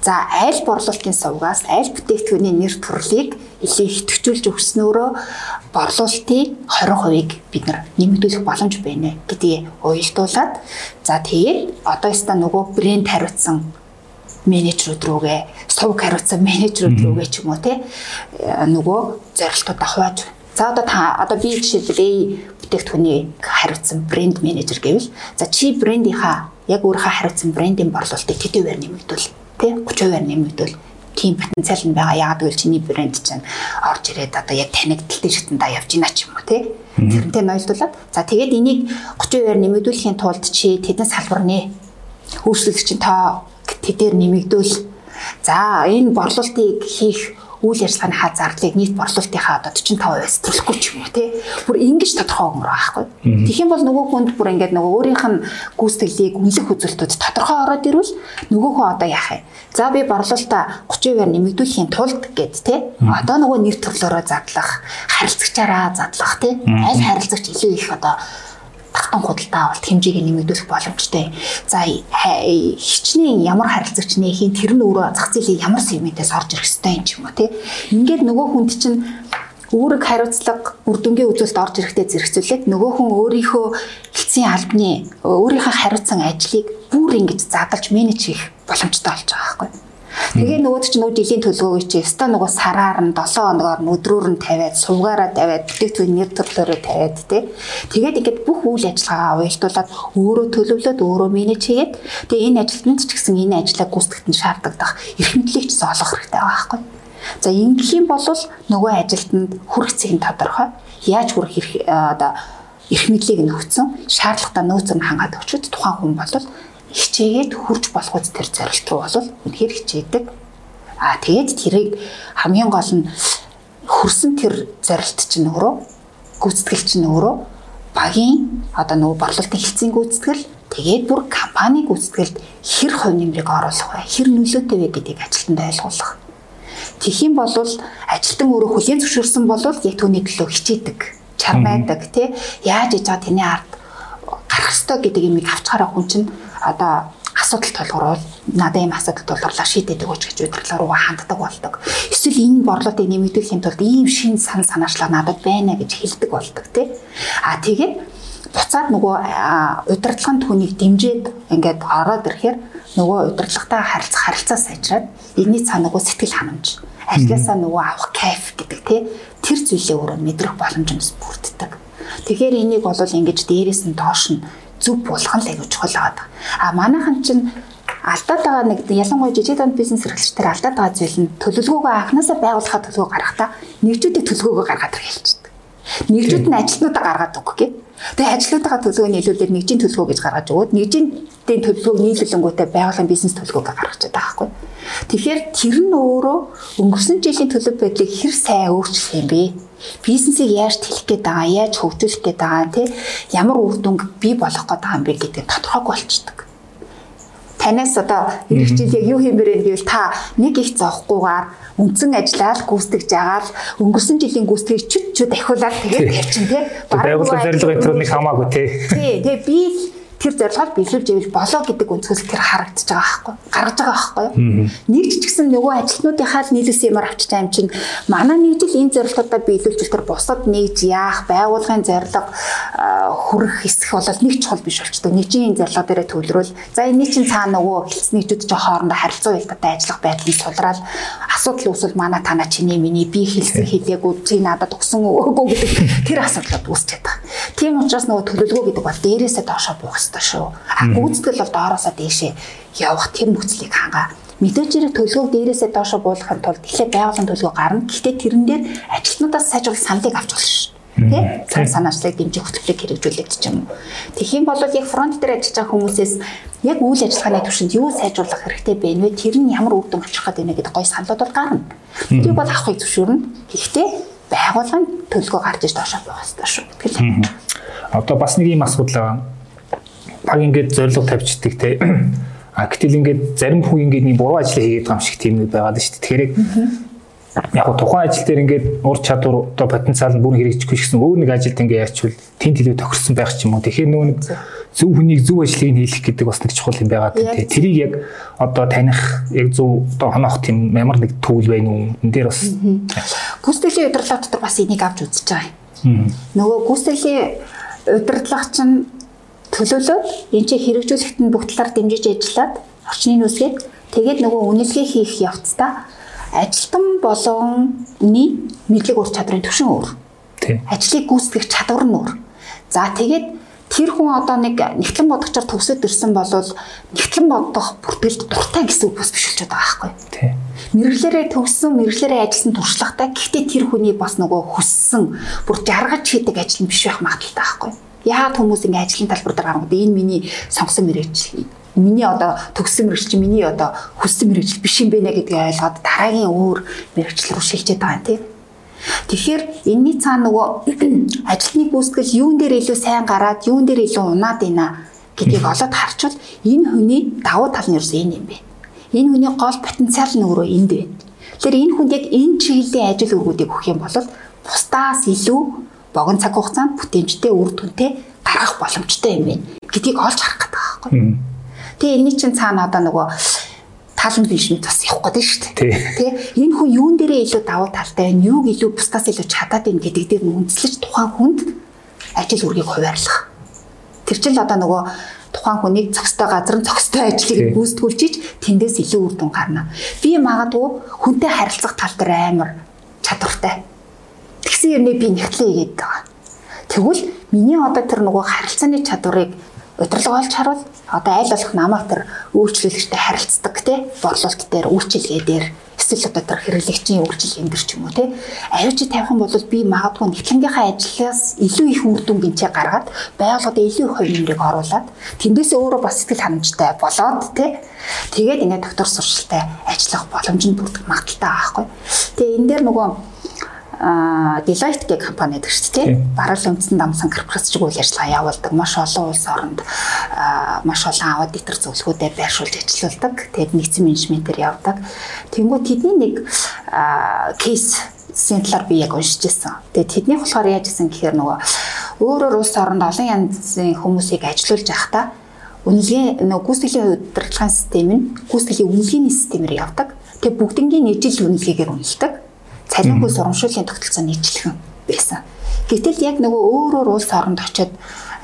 За аль борлуулалтын сувгаас аль бүтээгдэхүүний нэр төрлийг илүү ихэвчлүүлж өгснөөрөө борлуулалтын 20%-ыг бид нэмэгдүүлэх боломж байна гэдгийг уялдуулад за тэгээд одоо яста нөгөө брэнд хариуцсан менежерүүд рүүгээ сувг хариуцсан менежерүүд рүүгээ ч юм уу те нөгөө зорилтуудаа хувааж За одоо та одоо би жишээлбэл A бүтээгдэхүүний хариуцсан брэнд менежер гэвэл за чи брендийнхаа яг өөрийнхөө хариуцсан брендийн борлуулалтыг тэтгэвээр нэмэгдүүл тий 30%-аар нэмэгдвэл тийм потенциал нь байгаа. Яг гэвэл чиний брэнд чинь орж ирээд одоо яг танигдaltaй шатанда явж байна ч юм уу тий. Тэрнтэй нойлдуулаад за тэгээд энийг 30%-аар нэмэгдүүлэхийн тулд чи тэдэн салбарны хөгжлөлтчин тоо тэдээр нэмэгдүүл. За энэ борлуулалтыг хийх үйл ажиллагааныхаа зардлыг нийт борлуулалтынхаа одоо 45%-аас төлөхгүй ч юм уу тий. Бүр ингэж тодорхой өгмөр байхгүй. Тэгэх юм бол нөгөө хүнд бүр ингээд нөгөө өөрийнх нь гүйцэтгэлийг үнэлэх үзүүлэлтүүд тодорхой ороод ирвэл нөгөө хүн одоо яах юм? За би борлуулалтаа 30%-аар нэмэгдүүлэхийн тулд гэд тий. Одоо нөгөө нэр төрлөөрөө задлах, харилцагчаараа задлах тий. Аль харилцагч илүү их одоо татан худалдаа авалт хэмжээг нэмэгдүүлэх боломжтой. За хичнээн ямар харилцагч нээхийн тэр нь өөрөө зах зээлийн ямар сегментээс орж ирэх ёстой юм ч юм уу тий. Ингээд нөгөө хүнд чинь үүрэг хариуцлага үр дүнгийн үзүүлэлт орж ирэхдээ зэрэгцүүлээд нөгөө хүн өөрийнхөө эцсийн албаны өөрийнхөө хариуцсан ажлыг бүр ингэж задлж менеж хийх боломжтой болж байгаа байхгүй. Тэгээ нөгөөд чинь нөгөө жилийн төлөвлөгөөг чи өстой нөгөө сараар нь 7 хоногоор өдрөөр нь тавиад, сувгаараа тавиад, бүтээгдэхүүн нэр төрлөөрөө тавиад тий. Тэгээд ингээд бүх үйл ажиллагаагаа уялдуулаад өөрөө төлөвлөд өөрөө менеж хийгээд тэгээ энэ ажилтнанд ч гэсэн энэ ажлаа гүйцэтгэхэд шаардлагатай эрх мэдлийг ч олох хэрэгтэй байгаа байхгүй. За ингэх юм бол нөгөө ажилтнанд хүрэх цэг нь тодорхой. Яаж хүрэх эрх одоо эрх мэдлийг нөхцөн шаардлагатай нөөцөөр хангаад өчөд тухайн хүн бол хичээгээд хурж болох үз тэр зорилт руу бол үнэхээр хичээдэг. Аа тэгээд тэрийг хамгийн гол нь хөрсөн тэр зорилт чинь өөрөө гүйцэтгэл чинь өөрөө багийн одоо нөгөө борлуулалтын хэлцийн гүйцэтгэл тэгээд бүр компани гүйцэтгэлд хэр хувь нэмрийг оруулах вэ? Хэр нөлөөтэй вэ гэдгийг ажилтнанд ойлгуулах. Тэгхийн бол ажилтан өөрөө хүлээн зөвшөөрсөн бол яг түүний төлөө хичээдэг, чармайдаг тий. Яаж иж байгаа тэний ард гарах ёстой гэдэг юмыг авч хараа хүн чинь одоо асуудал толгорвол надад ийм асуудал тулгарлаа шийдэдэг өгч гэж удирдлага руугаа ханддаг болдог. Эсвэл энэ борлуулалтыг нэмэгдүүлэхийн тулд ийм шин сан санаачлага надад байна гэж хэлдэг болдог тий. А тэгээд буцаад нөгөө удирдлагын түүнийг дэмжиж ингээд ороод ирэхээр нөгөө удирдлагатай харилцах харилцаа сайжраад энэний цаана нөгөө сэтгэл ханамж ажлаасаа нөгөө авах кайф гэдэг тий тэр зүйлээ өөрөө мэдрэх боломж нь бүрддэг. Тэгэхээр энийг бол ингэж дээрээс нь доош нь зөв болгох нь л аягүй чухал байгаа. А манайхан чинь алдаад байгаа нэг ялангуяа жижиг дунд бизнес эрхлэгчдэр алдаад байгаа зүйл нь төлөвлөгөөгөө анханасаа байгуулахад төлөвлөгөө гаргахдаа нэгжүүдийг төлөвлөгөөгөө гаргаад хэлчихдэг. Нэгжүүд нь ажилтнуудаа гаргаад өгөх гээ. Тэгээ ажилтнуудаа төлөвлөгөө нийлүүлээд нэгжийн төлөвлөгөө гэж гаргаж өгөөд нэгжийн төлөвлөгөөг нийлүүлэнгүүтээ байгууллагын бизнес төлөвлөгөөг гаргаж байгаа байхгүй. Тэгэхээр тэр нь өөрөө өнгөрсөн жилийн төлөв байдлыг хэр сайн өөрчлөх юм бэ? Бизнесийг яаж тэлэх гээд байгаа, яаж хөгжүүлэх гээд байгаа, тий ямар үр дүнг бий болгох гээд байгаа юм бэ гэдэг тодорхойг болчдөг танаас одоо эх жил яг юу хиймээр гэвэл та нэг их зоохгүйгээр үндсэн ажиллаад гүйцэтгэж агаал өнгөрсөн жилийн гүйцэтгийг чүт чүт дахиулаад тэгээд тавьчин тий. Байгууллага зорилго энэ нэг хамаагүй тий. Тий. Тэгээ би тэр зорилгоор биелүүлж ивэл болоо гэдэг өнцгөөс тэр харагдаж байгаа байхгүй гаргаж байгаа байхгүй. Нэг ч гэсэн нөгөө ажилтнуудынхаа л нийлүүлсэн юмар авчиж байгаа юм чинь манай нэгжил энэ зорилгоудаа биелүүлж тэр бусад нэгж яах байгуулгын зорилго хүрэх хэсэх бол нэг чухал биш болчтой. Нэгжийн зорилго дээрээ төвлөрүүл. За энэ чинь цаана нөгөө хэлсэн нэгжүүд чинь хоорондоо харилцаа уялдаатай ажиллах байдлыг сулраал асуудал үүсвэл манай танаа чиний миний би хэлсэн хэлээгүй чи надад өгсөн өгөөгүй гэдэг тэр асуудлууд үүсчихэд байгаа. Тийм учраас нөгөө төлөвлөгөө гэдэг бол дээрээсээ доошоо буух хэрэгтэй шүү. А гүйцэтгэл бол доороосоо дээшээ явах тэр нөхцөлийг хангаа. Мэдээж хэрэг төлөвлөгөөг дээрээсээ доошоо буулгахын тулд эхлээд байгууллагын төлөвлөгөө гарна. Гэхдээ тэрэн дээр ажилтнуудаас сайжруулах саналыг авч болно шүү. Тэ? Цаг санаачлалыг дэмжих хөтөлбөрийг хэрэгжүүлээд ч юм уу. Тэгхийн бол яг фронт дээр ажиллаж байгаа хүмүүсээс яг үйл ажиллагааны түвшинд юу сайжруулах хэрэгтэй бэ нэ тэр нь ямар үр дүн авчрах гэдэг нэ гэдэг гой саналууд бол гарна. Тэр бол авахыг зөвшөөрнө. Гэхдээ байгууллагын төлөвлөгөө гарч иж доошоо байх хэрэгтэй шүү. Тэгэхээр одоо бас нэг юм асуудал байгаа баг ингээд зорилго тавьчихдаг те. А гэтэл ингээд зарим хүн ингээд нэг буруу ажил хийгээд байгаа юм шиг тийм нэг байгаад шүү дээ. Тэгэхээр яг тухайн ажил дээр ингээд ур чадвар одоо потенциал нь бүр хэрэгжихгүй гэсэн өөр нэг ажилд ингээд яачвал тэнд илүү тохирсон байх ч юм уу. Тэгэхээр нөгөө нэг зөв хүнийг зөв ажлыг хийх гэдэг бас нэг чухал юм байгаа тийм. Тэрийг яг одоо таних яг зөв одоо хоноох тийм ямар нэг түүл байна уу? Энд дээр бас гүйцэтгэлийн удирдлага дотор бас энийг авч үзэж байгаа. Нөгөө гүйцэтгэлийн удирдлага чинь төлөөлөөд энэ чинь хэрэгжүүлэхэд нь бүх талаар дэмжиж ажиллаад орчны нүсгээд тэгээд нөгөө үнэлгээ хийх явцдаа ажилтан болгоны мэдлэг ур чадрын түвшин өөр. Ажлыг гүйцэтгэх чадвар нь өөр. За тэгээд тэр хүн одоо нэг нэгтлэн бодгочоор төвсөд ирсэн бол нэгтлэн бодох бүртгэлд дуртай гэсэн үг бас биш болж байгаа байхгүй. Мэргэлээрээ төвсөн, мэргэлээрээ ажилласан туршлагатай. Гэхдээ тэр хүний бас нөгөө хүссэн, бүр жаргаж хийдэг ажил нь биш байх магадaltaй байхгүй яагаад хүмүүс ингэ ажлын талбар дээр гаргав энэ миний сонгосон мэрэгжил миний одоо төгссөн мэрэгжил миний одоо хүссэн мэрэгжил биш юм нэ гэдгийг ойлгоод дараагийн өөр мэрэгжил рүү шилжээд байгаа юм тий Тэгэхээр энэний цаана нөгөө ажилтны гүйцэтгэл юун дээр илүү сайн гараад юун дээр илүү унаад ийна гэдгийг олоод харчвал энэ хүний давуу тал нь ерөөсөө энэ юм бэ. Энэ хүний гол потенциал нь өөрөө энд байна. Тэгэхээр энэ хүнд яг энэ чиглэлийн ажил үргүүдийг өгөх юм бол бусдаас илүү богино цаг хугацаанд бүтээмжтэй үр дүнтэй гаргах боломжтой юм байна гэдгийг олж харах гэдэг байхгүй. Тэгээ энэний чинь цаана одоо нөгөө талан биш мэт бас явах гэдэг шүү дээ. Тэ энэ хүн юун дээрээ илүү давуу талтай байна, юуг илүү бусдаас илүү чадаад байна гэдэг дээр нь үндэслэж тухайн хүнд ажил үргийг хуваарлах. Тэр чинь одоо нөгөө тухайн хүнийг зохистой газар нь зохистой ажлыг гүйцэтгүүлж тэндээс илүү үр дүн гарна. Би магадгүй хүнтэй харилцах тал дээр амар чадвартай Тэгсэн юмний би нэгтлээ игээд байгаа. Тэгвэл миний одоо тэр нөгөө харилцааны чадварыг удирдлага олж харуул одоо аль болох намайг тэр үйлчлүүлэгчтэй харилцдаг те борлуулалт дээр үйлчилгээ дээр эсвэл одоо тэр хэрэглэгчийн үйлчлэгийн дээр ч юм уу те авчи тавих юм бол би магадгүй нэгтлэнгийнхаа ажлаас илүү их үр дүн бинчээ гаргаад байгууллагад илүү их хувийн оруулаад тэндээсээ өөрөө бас сэтгэл ханамжтай болоод те тэгээд ингээд доктор сурчлалтай ажиллах боломж нь бүрдэх магадaltaй аахгүй. Тэгээ энэ дээр нөгөө Deloitte гэх компани гэдэг шүү дээ. Баруун үндэстэн дамсан корпорац шиг үйл ажиллагаа явуулдаг. Маш олон улс оронд маш олон аудитор зөвлөгөөдөө байршуулж ажилладаг. Тэгээд нэгдсэн менежментээр явдаг. Тэнгүү тэдний нэг кейс сентлаар би яг уншиж ирсэн. Тэгээд тэдний болохоор яаж исэн гэхээр нөгөө өөрөөр улс оронд олон янзын хүмүүсийг ажилуулж байхдаа үнэлгээ нөгөө гүйцэтгэлийн удирдлагын систем нь гүйцэтгэлийн үнэлгээний системээр явдаг. Тэгээд бүгднгийн жил үнэлгээгээр үнэлдэг цалингүй сурамшууллын тогтолцоо нийтлэхэн байсан. Гэтэл яг нөгөө өөрөөр улс оронд очиод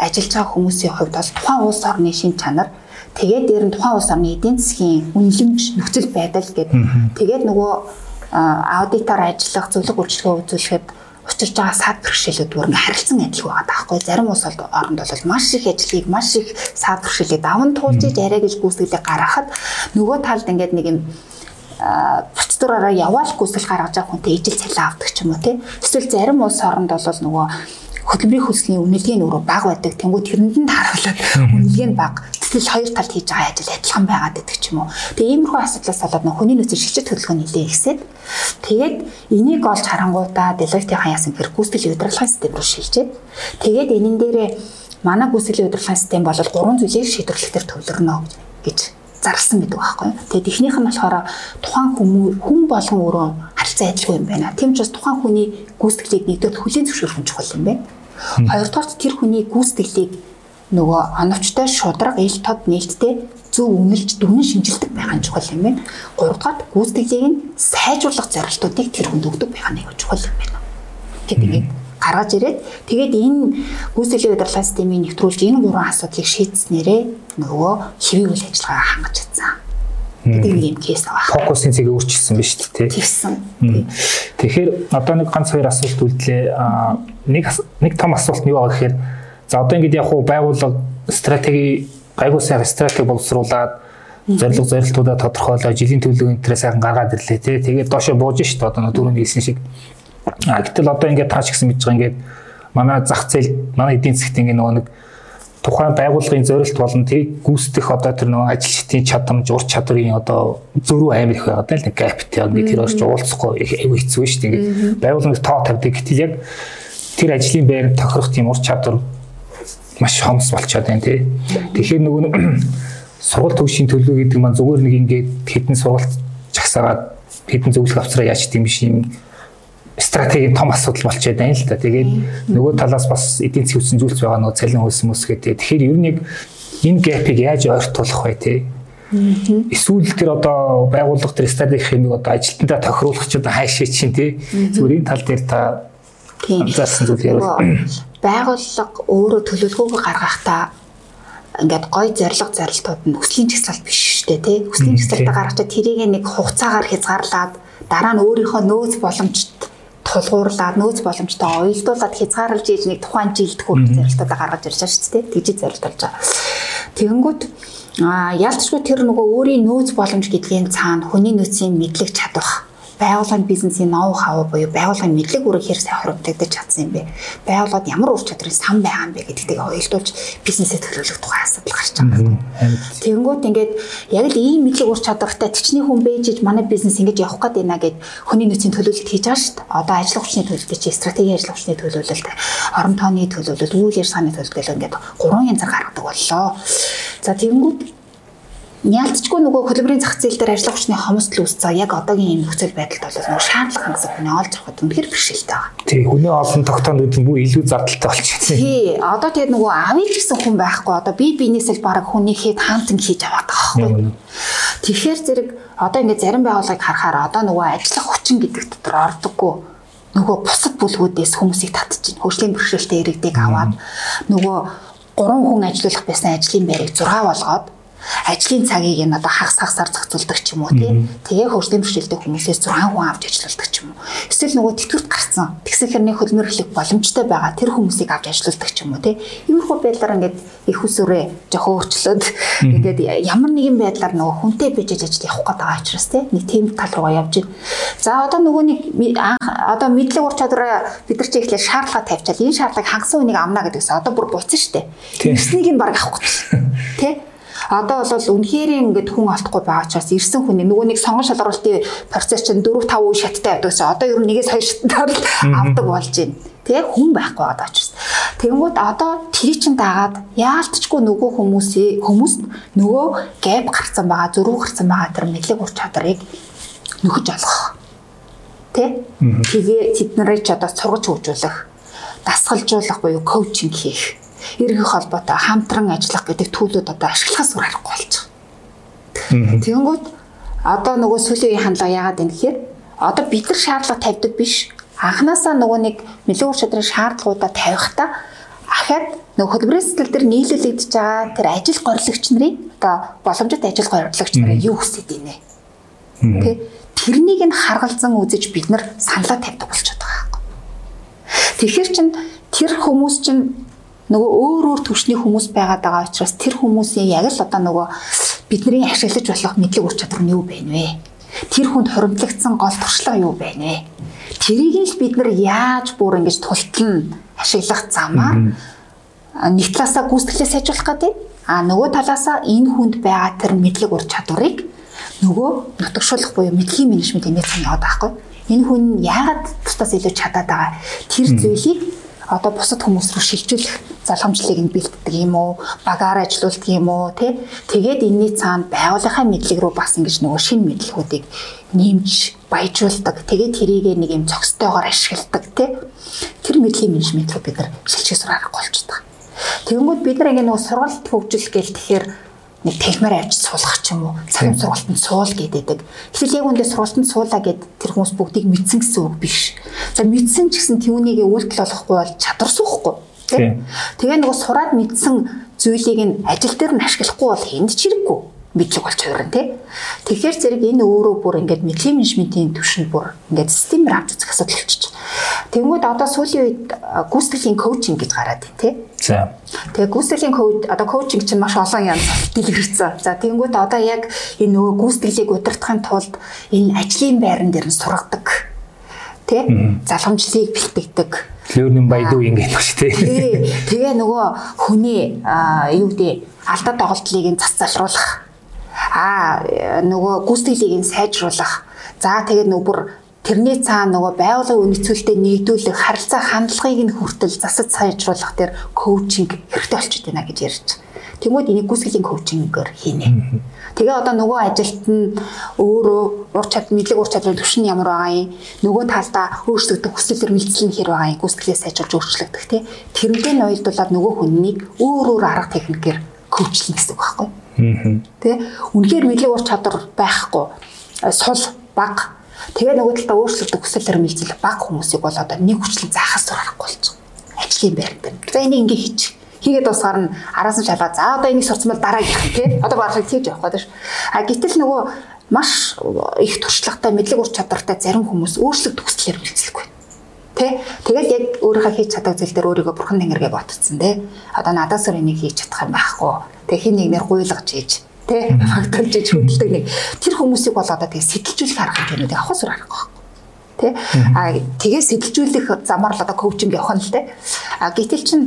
ажиллаж байгаа хүмүүсийн хувьд бол тухайн улс орны шин чанар Тэгээд дээр нь тухайн улс орны эдийн засгийн үнэлэмж нөхцөл байдал гэдэг. Тэгээд нөгөө аудитор ажиллах зөвлөг үйлчлэгээ үзүүлэхэд учирч байгаа сад бэрхшээлүүд бүр ингээ харилцан адилгүй байгаа таахгүй зарим улс оронд бол маш их ажлыг маш их сад бэрхшээлийг даван туулж иж арай гэж гүйцэтгэлийг гаргахад нөгөө талд ингээд нэг юм процедураараа яваал гүйцэл гаргаж байгаа хүнтэй ижил цалин авдаг ч юм уу тий. Эсвэл зарим улс оронд бол нөгөө хөдөлмөрийн хөлсний үнэлгээ нь өөрөө бага байдаг. Тэнгүүд тэрэнд нь харуулад үнэлгээ нь бага. Тэгтэл хоёр талд хийж байгаа ажил адилхан байгаад байдаг ч юм уу. Тэгээ иймэрхүү асуудлаас болоод нөх хүний нөөцийн шигчэд хөдөлгөөн нэлээ ихсээд тэгээд энийг олж харангуудаа Deloitte-ийн яасан хэрэг гүйцэтгэлийн удирдлагын систем рүү шилжээд тэгээд энэн дээрээ манай гүйцэтгэлийн удирдлагын систем бол гурван зүйлийг шийдвэрлэхээр төвлөрнө гэж зарласан гэдэг байхгүй. Тэгээд эхнийх нь болохоор тухайн хүмүүс хүн болгон өөрөө харилцаа адилгүй юм байна. Тийм ч бас тухайн хүний гүйцэтгэлийг нэгдүгээр хүлийн зөвшөөрөх нь чухал юм байна. Хоёрдугаар тэр хүний гүйцэтгэлийг нөгөө оновчтой шудраг ил тод нээлттэй зөв үнэлж дүнэн шинжилдэг байх нь чухал юм байна. Гуравдугаар гүйцэтгэлийг нь сайжруулах зорилтуудыг тэр хүнд өгдөг байх нь чухал юм байна. Гэт ингээд гаргаж ирээд тэгээд энэ гүйцэтгэлийн удирдлагын системийг нэвтрүүлж энэ гурван асуудлыг шийдснээрээ нөгөө хэвийн үйл ажиллагаа хангаж чадсан гэдэг юм кейс байгаа. Фокусын цэгийг өөрчилсөн шүү дээ. Тэгсэн. Тэгэхээр одоо нэг ганц хоёр асуулт үлдлээ. Нэг нэг том асуулт нь юу байгаа гэхээр за одоо ингэж яг хуу байгууллага стратеги гайгүй сайн стратеги боловсруулад зорилго зорилтуудаа тодорхойлоо жилийн төлөв интерес сайхан гаргаад ирлээ тий. Тэгээд доошо бууж шít одоо түрүүний хэлсэн шиг. А гэтэл одоо ингээд тааш гисэн мэдж байгаа ингээд манай зах зээл манай эдийн засгт ингээд нөгөө нэг тухайн байгууллагын зорилт болон тэрийг гүйцэтгэх одоо тэр нөгөө ажилчдын чадамж, ур чадрын одоо зөрүү амар их байгаа даа нэг яг нэг тэр орч уулзахгүй айгүй хэцүү шүү дээ. Ингээд байгууллагын тоо тавьдаг. Гэтэл яг тэр ажлын байр тохирох тийм ур чадвар маш хомс болчиход байна тий. Тэгэхээр нөгөө сургалт төвшин төлөв гэдэг маань зүгээр нэг ингээд хэдэн сургалт жагсаагаад хэдэн зөвлөх авцраа яач тийм биш юм стратегийн том асуудал болчиход байна л да. Тэгээд нөгөө талаас бас эдийн засгийн хүчин зүйлс байгаа нөгөө цалин хөлс мөсгээд тэгэхээр ер нь яг энэ гэпийг яаж ойртуулах вэ те? Эсвэл тэр одоо байгууллага тэр стратеги хэмиг одоо ажилтнаа тохируулах ч одоо хайшаа чинь те. Зүгээр энэ тал дээр та анзаарсан зүйл ярил. Байгууллага өөрөө төлөвлөгөөгөө гаргахдаа ингээд гой зориг зарилтууд нь хүслийн жагсаалт биш шүү дээ тий. Хүслийн жагсаалтаа гаргачаа тэрийг нэг хугацаагаар хязгаарлаад дараа нь өөрийнхөө нөөц боломжтой тулгуурлаад нөөц боломжтой уялдуулаад хязгаарлаж ийж нэг тухайн жилд хүрэх зорилтуудаа гаргаж ирж байгаа шүү дээ. Тэгжиж зорилтолж байгаа. Тэгэнгүүт а ялцчгүй тэр нөгөө өөрийн нөөц боломж гэдгийн цаана хүний нөөцийн мэдлэг чадвах байгууллагын бизнесийн ноу хав буюу байгууллагын мэдлэг үүрэг хэр сайн хоригдож чадсан юм бэ? Байгууллагад ямар ур чадрын сан байгаа юм бэ гэдэгтэйг ойлдуулж бизнесээ төлөвлөх тухай асуудал гарч байгаа. Тэгэнгүүт ингээд яг л ийм мэдлэг ур чадвартай төчний хүн бэжж манай бизнес ингэж явах гээд байна гэд хүний нөөцийн төлөвлөлт хийж байгаа шүү дээ. Одоо ажил хүчний төлөвлөлт чи стратеги ажил хүчний төлөвлөлт, орон тооны төлөвлөлт, үйл ажиллагааны төлөвлөлт ингээд гурван янзаар гаргадаг боллоо. За тэгэнгүүт Яалтчгүй нөгөө хөдөлмөрийн зах зээл дээр ажиллах хүчний хомсдол үүсцээ. Яг одоогийн ийм нөхцөл байдалд бол нөгөө шаардлага хангасан хүний олж авахд үнэхээр бэрхшээлтэй байгаа. Тий, хүний олон тогтоонд үүдэн бүр илүү зардалтай болчихсон. Тий, одоо тэгээд нөгөө авъя гэсэн хүн байхгүй. Одоо би биенээсээ баг хүнийхээ хаантан хийж аваад байгаа байхгүй. Тэгэхээр зэрэг одоо ингээд зарим байгууллагыг харахаар одоо нөгөө ажиллах хүчин гэдэг дотор ордоггүй нөгөө бусад бүлгүүдээс хүмүүсийг татчихна. Хөгжлийн бэрхшээлтэй иргэдэг аваад нөгөө гурван хүн ажиллах байсан ажлын байрыг 6 болгоод ажлын цагийг нь одоо хагас хагасаар зохицуулдаг ч юм уу тий. Тэгээ хөгжлийн бэрхшээлтэй хүмүүсээс 6 хүн авч ажилладаг ч юм уу. Эсвэл нөгөө тэтгэврт гарсан тэгсэн хэрний хөдөлмөрлөх боломжтой байгаа тэр хүмүүсийг авч ажилладаг ч юм уу тий. Иймэрхүү байдлаар ингээд их усүрээ жоохон өөрчлөөд ингээд ямар нэгэн байдлаар нөгөө хүнтэй бижиж ажил явах гээд байгаа учраас тий. Нэг тийм тал руугаа явж байна. За одоо нөгөө нэг одоо мэдлэг ур чадвараа бид нар чи ихлээр шаардлага тавьчаал энэ шаардлагыг хангасан үнийг авна гэдэгс одоо бүр буцсан штэ. Тэрснийг нь баг авахгүй. Тий Одоо бол үнэхээр ингээд хүн олдохгүй байгаа учраас ирсэн хүний нөгөө нэг сонгон шалгаруулалтын процесс чинь 4 5 үе шаттай байдаг чинь одоо ер нь нэгээс хоёр шаттаар авдаг болж байна. Тэгээ хүн байхгүй байгаа учраас. Тэгэнгүүт одоо тэр чин дагаад яалтчгүй нөгөө хүмүүсээ хүмүүс нөгөө гэп гарцсан байгаа, зөрүү гарцсан байгаа тэр мэдлэг ур чадрыг нөхөж олгох. Тэ? Тэгээ тэд нарыг ч одоо сургаж хөгжүүлэх, дасгалжуулах буюу коучинг хийх эргэх холбоотой хамтран ажиллах гэдэг төлөвлөд одоо ашиглахаас өөр аргагүй болж байгаа. Тэгэнгүүт одоо нөгөө сүүлийн үеийн хандлага яагаад юм гэхээр одоо бид нар шаардлага тавьдаг биш. Анханасаа нөгөө нэг мэлүүр шадрын шаардлагуудаа тавихтаа ахаад нөгөө хөдөлмөрийн сэтгэл дээр нийлүүлэгдэж байгаа тэр ажил горилагч нарын одоо боломжит ажил горилагч нарын юу хүсэж байна вэ? Тэ тэрнийг нь харгалзан үзэж бид нар саналаа тавьдаг болчиход байгаа юм. Тэгэхээр чин тэр хүмүүс чин нөгөө өөр өөр төвшний хүмүүс байгаад байгаа учраас тэр хүмүүсийн яг л одоо нөгөө бидний ашиглаж болох мэдлэг ур чадвар нь юу байна вэ? Тэр хүнд хуримтлагдсан гол туршлага юу байна вэ? Тэрийг л бид нар яаж бүр ингэж тултална ашиглах замаар нэг талаасаа гүйцэтгэлээ сайжруулах гэдэг. А нөгөө талаасаа энэ хүнд байгаа тэр мэдлэг ур чадварыг нөгөө нутагшуулах буюу мэдлэгийн менежмент эмээ цан яваад байхгүй. Энэ хүн яагаад тусдаас илүү чадаад байгаа? Тэр зүйлийг одоо бусад хүмүүс рүү шилжүүлэх залхамжлалыг нь бэлддэг юм уу? Багаар ажилуулдаг юм уу? Тэ? Тэгээд энэний цаана байгууллагын мэдлэг рүү бас ингэж нөгөө шин мэдлэгүүдийг нэмж баяжуулдаг. Тэгээд тэрийг нэг юм цогцтойгоор ашигладаг тий. Тэр мэдлэгийн менежмент рүү бид нар шилжих сургаарах болчихдог. Тэгэнгүүт бид нар ингэ нөгөө сургалт хөгжил гээл тэгэхээр нэг техмээр авч суулгах ч юм уу цагийн сургалтанд суул гэдэг. Эсвэл яг үндэ сургалтанд суулаа гэд тэр хүмүүс бүгдийг мэдсэн гэсэн үг биш. За мэдсэн ч гэсэн түүнийг үйлдэл болохгүй бол чадвар суухгүй. Тэгээ нөгөө сураад мэдсэн зүйлийг нь ажил дээр нь ашиглахгүй бол хэнд ч хэрэггүй мэдлэг болж хувирна тий. Тэгэхээр зэрэг энэ өөрөө бүр ингээд мэдлэг менежментийн түвшинд бүр ингээд системээр авч үзэх асуудал болчих. Тэнгүүд одоо сүүлийн үед гүйцэтгэлийн коучинг гэж гараад байна тий. За. Тэгээ гүйцэтгэлийн коуч одоо коучинг чинь маш олон янз дэлгэрсэн. За тэнгүүд одоо яг энэ нөгөө гүйцэтгэлийг удирдахын тулд энэ ажлын байран дээр нь сургадаг тий. Залхамжлалыг бэлтгэдэг Леонин Баядуу ингэ байна шүү дээ. Тэгээ нөгөө хүний юу гэдэг алдаа тоглолтыг нь цац залруулах аа нөгөө гүйцэтгэлийг нь сайжруулах. За тэгээд нөгөө тэрний цаана нөгөө байгууллагын үнэцүүлэлтэд нэгдүүлэх харилцаа хандлагыг нь хүртэл засаж сайжруулах дээр коучинг хэрэгтэй болчиход байна гэж ярьж. Тэгмүүд энийг гүйцэтгэлийн коучингээр хийнэ. Тэгээ одоо нөгөө ажилт нь өөрөө ур чад мэдлэг ур чадварын түвшин ямар байгаа юм нөгөө талдаа өөрчлөгдөх хүсэл эрмэлзэл нь хэр байгаа юм гүйцэтгэлээ сайжруулж өөрчлөгдөх тий тэрнтэй нь уялдуулаад нөгөө хүннийг өөр өөр арга техникээр коучлах гэсэн үг байхгүй Тэ үнэхээр мэдлэг ур чадвар байхгүй сул баг тэгээ нөгөө талдаа өөрчлөлтөд хүсэл эрмэлзэл баг хүмүүсийг бол одоо нэг хүчлэн заахаас сурахгүй болж байгаа. Ажлын байранд. За энийг ингээ хийчих хийгээд дуусгаар нь араас нь шалгаа. За одоо энийг сурцсан бол дараагийнх тий. Одоо барахыг хийж явах гэдэг ш. А гэтэл нөгөө маш их туршлагатай мэдлэг ур чадвартай зарим хүмүүс өөрчлөлт хүслээр хилцэлгүй. Тэ? Тэгэл яг өөрийнхөө хийж чадах зүйл дээр өөрийгөө бурхан тэнгэргээ ботцсон тий. Одоо надаас өөр энийг хийж чадах юм байхгүй. Тэг хин нэгнэр гуйлгаж хийж тэ? Фактолж хийж хөдөлдөг нэг. Тэр хүмүүсийг бол одоо тэг сэтэлжүүлэх арга хэмжээнүүдийг авах сур арга тий а тэгээ сэтэлжүүлэх замаар л одоо коучинг явах нь л тий а гэтэл чин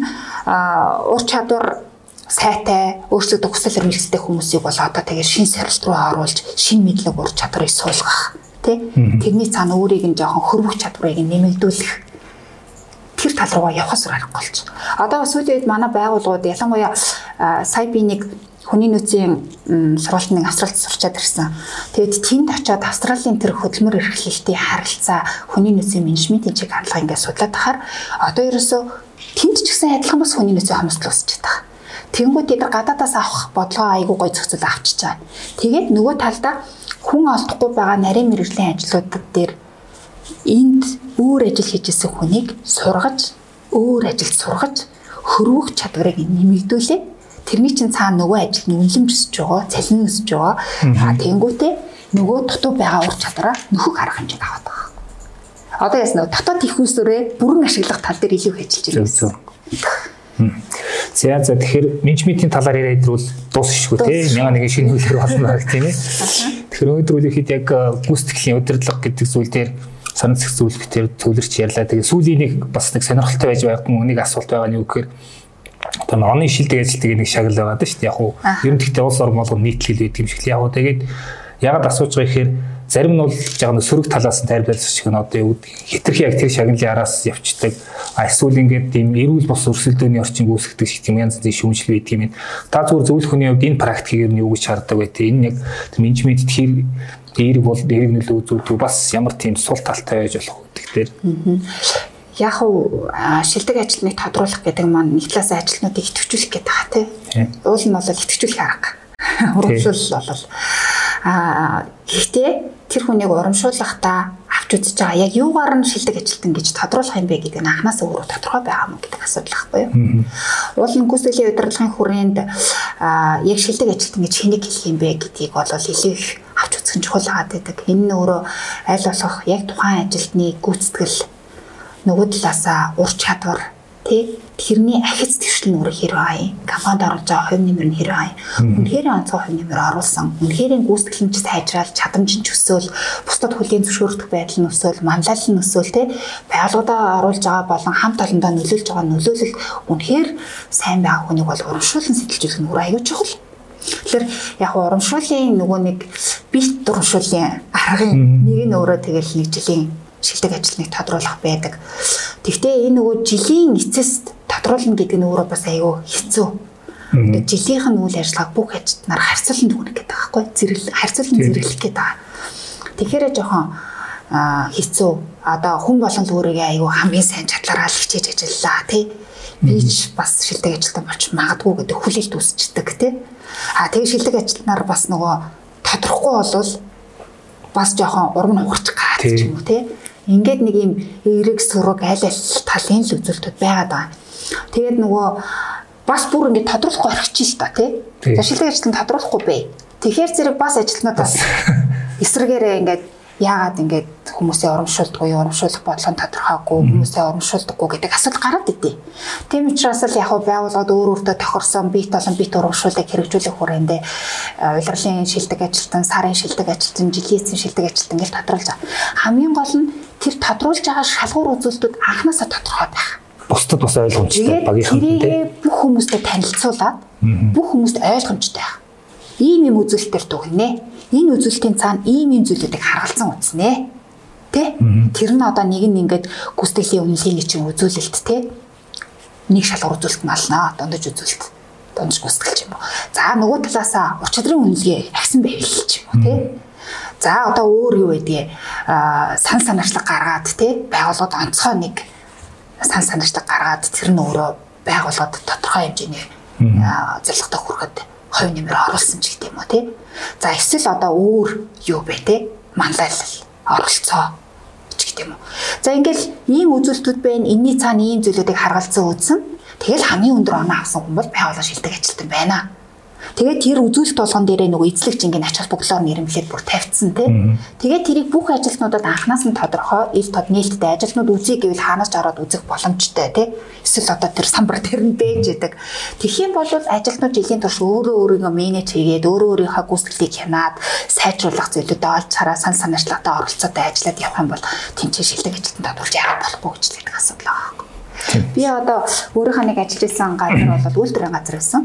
ур чадвар сайтай өөрсдөө хүсэл эрмэлзэлтэй хүмүүсийг бол одоо тэгээ шин сорилт руу оруулж шин мэдлэг ур чадварыг суулгах тий тэрний цаана өөрийг нь жоохон хөрвөх чадварыг нэмэгдүүлэх тэр тал руугаа явахаас аргагүй болж. Одоо сүүлийн үед манай байгууллагууд ялангуяа сая би нэг хүний нөөцийн сургалтын нэг австралид сурчаад ирсэн. Тэгээд тэнд очиод австралийн тэр хөдөлмөр эрхлэлтийн харилцаа хүний нөөцийн менежментийн чиг хандлага ингээд судлаад тахаар одоо ерөөсөө тэнд ч гэсэн адилхан бас хүний нөөцийн хомсдол үүсэж байгаа. Тэнгүүд тэд гадаадаас авах бодлогоо айгүй гой зохицуул авчиж байгаа. Тэгээд нөгөө талдаа хүн олдохгүй байгаа нарийн мэрэгжлийн ажлуудад дээр энд өөр ажил хийжсэн хүнийг сургаж, өөр ажилд сургаж хөрвөх чадварыг нэмэгдүүлээ. Тэрний чинь цаана нөгөө ажил нь үнэлэмж өсөж байгаа, цалин өсөж байгаа. А тэнгуүтээ нөгөө дутуу байгаа ур чадвараа нөхөг арга хэмжээнд аваад байгаа. Одоо ясна дотоод их усөрөө бүрэн ашиглах тал дээр илүү ажиллаж байна. За за тэгэхээр менежментийн талаар яриад ирвэл дуусчихгүй. Мяга нэг шинэ хөлөөр болно гэх тийм ээ. Тэгэхээр өнөөдөр үехэд яг гүйцэтгэлийн удирдлага гэдэг зүйл дээр санал зохицуулалтээр төвлөрч ярьлаа. Тэгээ сүүлийн нэг бас нэг сонирхолтой байж байгаа нэг асуулт байгаа нь юу гэхээр одоо оны шилдэг ажилтдаг нэг шагнал байгаа даа шүү дээ. Яг уу ер нь тэгтээ улс орн болгон нийтлэл байдаг юм шиг л яг уу тэгээд ягаад асууж байгаа гэхээр зарим нь бол яг нэг сөрөг талаас нь тайлбарлаж чих нь одоо юу хитрхи яг тэр шагналын араас явцдаг. А эсвэл ингээд тийм эрүүл бос өрсөлдөөний орчин үүсгдэг шиг тийм янз бүрийн шүүмжлэл байдаг юм. Та зүгээр зөвлөх хүний хувьд энэ практикийг ер нь юу гэж хардаг вэ? Энэ яг менежмент тэр эерэг бол эерэг нөлөө үзүүлдэг бас ямар тийм сул талтай байж болох вэ тэгэхээр яг уу шилдэг ажилтныг тодруулах гэдэг маань нэг талаас ажилтнуудыг идэвхжүүлэх гэдэг байгаа тийм уул нь бол идэвхжүүлэх арга. Урамшуул бол а гэхдээ тэр хүнийг урамшуулахдаа авч үзэж байгаа. Яг юугаар нь шилдэг ажилтан гэж тодруулах юм бэ гэдэг нь анханасаа өөрөө тодорхой байгаа мó гэдэг асуудал байхгүй юу? Уулын гүйцэтгэлийн удирдлагын хүрээнд яг шилдэг ажилтан гэж хэнийг хэлэх юм бэ гэдгийг бол илүү их авч үзэх нь чухал байгаа гэдэг. Энэ нь өөрөө аль болох яг тухайн ажилтны гүйцэтгэл нөгөө талаасаа ур чадвар тий тэрний ахиц твшил нүрэ хэрэг аяа компанид оруулж байгаа хувь нэмэр нь хэрэг аяа үнэхээр онцгой хувь нэмэр оруулсан. Үнэхээр гүйцэтгэлч сайжрал чадамж нь өсөөл бусдад хүлийн зөвшөөрөх байдал нь өсөөл манлайлал нь өсөөл тий байгууллагада оруулж байгаа болон хамт олондоо нөлөөлж байгаа нөлөөлөл үнэхээр сайн байгаа хүнийг бол урамшуулсан сэтэлжүүлэх нь өөр аюул чухал. Тэгэхээр яг урамшууллын нөгөө нэг бит урамшууллын аргын нэг нь өөрөө тэгэл нэг жилийн шилдэг ажилтныг тодруулах байдаг. Тэгвэл энэ нөгөө жилийн эцэст тодруулна гэдэг нь өөрөө бас аюу хэцүү. Тэгээд жилийнх нь үйл ажиллагааг бүх ажилтнаар харьцуулан дүгнэх гэдэг байхгүй зэрэг харьцуулан зэрэглэх гэдэг байгаа. Тэгэхээр жоохон хэцүү. Одоо хүн болгон л өөрийгөө аюу хамгийн сайн чадлаараа л хичээж ажиллаа тий. Би ч бас шилдэг ажилтан болж магадгүй гэдэг хүлээлт үүсчдэг тий. А тэгээ шилдэг ажилтнаар бас нөгөө тодорхохгүй болвол бас жоохон урам нь ухарч гад ч юм уу тий Ингээд нэг юм эерэг сураг аль аль талын л үзүүлэлтүүд байгаад байгаа. Тэгээд нөгөө бас бүр ингээд тодруулахгүй орхичих л та тий. За шилдэг ажилтан тодруулахгүй бэ. Тэгэхээр зэрэг бас ажилтнууд бас эсрэгээрээ ингээд яагаад ингээд хүмүүсээ урамшуулдаггүй урамшуулах бодлого тодорхойгүй хүмүүсээ урамшуулдаггүй гэдэг асуудал гараад идэв. Тийм учраас л яг хав байгууллагад өөр өөртөө тохирсон бит болон бит урамшууллыг хэрэгжүүлэх хүрээндээ улирлын шилдэг ажилтан, сарын шилдэг ажилтан, жилийн эцсийн шилдэг ажилтан гэж тодруулж байгаа. Хамгийн гол нь тэр тодруулж байгаа шалгуур үзүүлэлтүүд анханасаа тодорхой байх. Бусдад бас ойлгомжтой багийнхан тийм бүх хүмүүстэй танилцуулаад бүх хүмүүст ойлгомжтой байх. Ийм юм үзүүлэлтээр дүгнэ энэ үзүүлэлтийн цаана ийм ийм зүйлүүдийг харгалзан үзнэ. Тэ? Тэр нь одоо нэг нь ингээд гүйцэтгэлийн үнэлгээний чинь үзүүлэлт тэ. Нэг шалгуур үзүүлэлт малнаа дондож үзүүлэлт. Дондож гүйцэтгэлч юм уу. За нөгөө талаасаа ур чадрын үнэлгээ агсан байвал ч юм уу тэ. За одоо өөр юу байдгийг аа сан санаачлаг гаргаад тэ байгууллагад онцгой нэг сан санаачлаг гаргаад тэр нь өөрөө байгууллагад тодорхой хэмжээний зорилготой хүрэхэд хувь нэмэр оруулсан ч гэдэм үү тий. За эсвэл одоо өөр юу бэ те манлайлал оролцоо ч гэдэм үү. За ингээл ийм үзүүлэлтүүд байна. Энийний цаана ийм зүйлүүдийг харгалзан үзсэн. Тэгэл хамгийн өндөр оноо авсан хүн бол байгууллага шилдэг ажилтан байна. Тэгээд тэр үзүүлэлт болгон дээрээ нөгөө эзлэгч ингээд ач холбогдлоор нэрмлээд бүр тавьчихсан тий. Тэгээд тэрийг бүх ажилтнуудад анханаас нь тодорхой ил тод нээлттэй ажилтнууд үзье гэвэл хаанаас ч ороод үзэх боломжтой тий. Эсвэл одоо тэр самбар тэр нь бэж яадаг. Тэгхийн бол ажилтнууд жилийн турш өөрөө өөрийгөө менеж хийгээд өөрөө өөрийнхөө гүйцэтгэлийг хянаад сайжруулах зүйлүүдэд олж хараа сан санаачлагтай оролцоотой ажиллаад явах юм бол тэнцээ шилдэг ажилтнууд татварч яагаад болохгүй гэж л асуудал байгаа. Би одоо өөрийнхөө нэг ажиллаж исэн газар бол үйлдвэрийн газар байсан.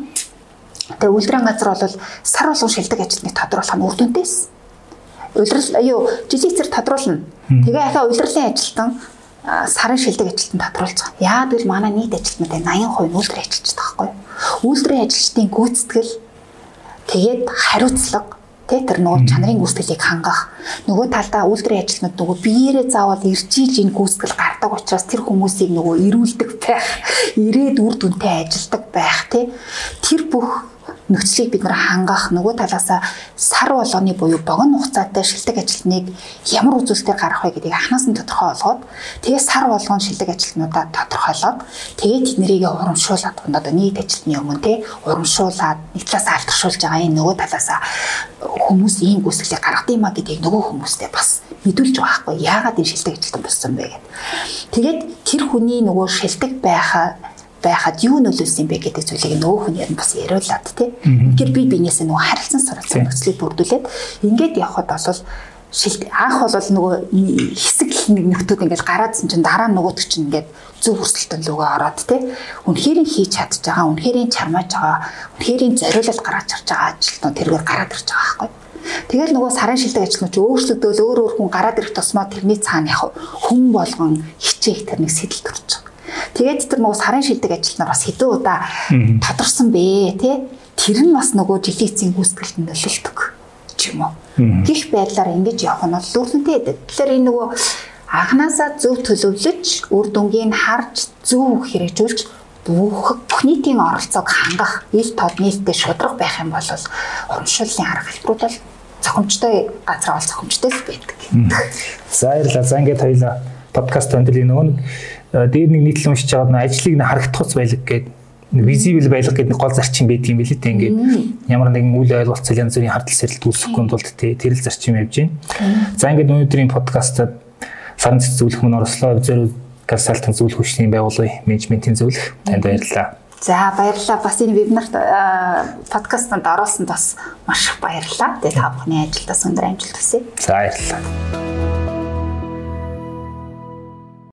Тэгээ үйлдвэрийн газар бол сар болгон шилдэг ажилтныг тодруулах нь үр дүнтэй байсан. Улирал юу жилийн цэр тодруулна. Тэгээ ахаа улирлын ажилтан сарын шилдэг ажилтан тодруулж байгаа. Яагаад гэвэл манай нийт ажилтнуудын 80% нь үйлдвэрийн ажилчтай байхгүй юу? Үйлдвэрийн ажилчдын гүйцэтгэл тэгээд хариуцлага тэ тэр нөгөө чанарын гүйцэтгэлийг хангах нөгөө талдаа үйлдвэрийн ажилтнууд нөгөө биеэрээ заавал иржиж энэ гүйцэтгэл гардаг учраас тэр хүмүүсийг нөгөө ирүүлдэг байх ирээд үр дүнтэй ажилдаг байх тэ тэр бүх нөхцөлийг бид нар хангах нөгөө талаасаа сар болгоны буюу богино хугацаатай шилдэг ажилтныг ямар үзүүлэлтээр гаргах вэ гэдгийг анханаас нь тодорхой болгоод тэгээ сар болгон шилдэг ажилтнуудаа тодорхойлоод тэгээ тэднийг урамшуулад одоо нийт ажилтны өмнө те урамшуулад нэг талаасаа алдаршуулж байгаа энэ нөгөө талаасаа хүмүүс ийм гүйцэтгэлийг гаргадаг юм а гэдгийг нөгөө хүмүүстээ бас мэдүүлж байгаа байхгүй яагаад энэ шилдэг ажилтан болсон бэ гэдэг. Тэгээд тэр хүний нөгөө шилдэг байхаа байхад юу нөлөөлсөн бэ гэдэг зүйлийг нөгөө хүн ярь бас яриулаад тий. Тэгэхээр би бинээсээ нөгөө харилцан суралцсан нөхцөлийг бүрдүүлээд ингээд явхад бол шилт анх бол нөгөө хэсэг нэг нөхдүүд ингээд гараадсан чинь дараа нөгөөдөг чинь ингээд зөв хүрсэлтэн лүгөө ороод тий. Үнэхээр хийж чадж байгаа, үнэхээр чармааж байгаа, үнэхээр зориулалт гаргаж charж байгаа ажилтнууд тэргээр гараад ирж байгаа байхгүй. Тэгэл нөгөө сарын шилдэг ажилтнууд ч өөрсдөө өөр өөр хүн гараад ирэх тусмаа тэрний цаана яг хүн болгон хичээх тэр нэг сэтэл төрж байгаа. Тэгээд тэр нөгөө сарын шилдэг ажилтнаар бас хэдэн удаа тодорсон бэ тий. Тэр нь бас нөгөө жилийн эцсийн гүйцэтгэлд нөлөөлдөг ч юм уу. Гэх байдлаар ингэж явах нь бол лүрсэнтэй байдаг. Тэгэхээр энэ нөгөө анханасаа зөв төлөвлөж, үр дүнгийг харж, зөв хэрэгжүүлж бүх бүх нийтийн оролцоог хангах ил тод нийлтэй шудраг байх юм бол урамшууллын арга хэлбэрүүд бол зохимжтой газар бол зохимжтой л байдаг. За баярлалаа. За ингээд хоёлаа подкаст өндөлийн нөгөө дээр нэг нийтлэл уншиж байгаа нь ажлыг нь харагдах ус байлг гэдэг визибл байлга гэдэг нэг гол зарчим байдаг юм билээ те ингээд ямар нэгэн үйл ойлголцол янз бүрийн хардл сэрэлт үүсэхгүй тулд те тэрэл зарчим явж байна. За ингээд өнөөдрийн подкастад сарын цэц зөвлөх мөн орслоо зөв консалтинг зөвлөх хүчний байгууллагын менежментийн зөвлөх танд баярлалаа. За баярлалаа. Бас энэ вебинарт подкастт оруулсанд бас маш их баярлалаа. Тэгээ та бүхний ажилдаа өндөр амжилт хүсье. За баярлалаа.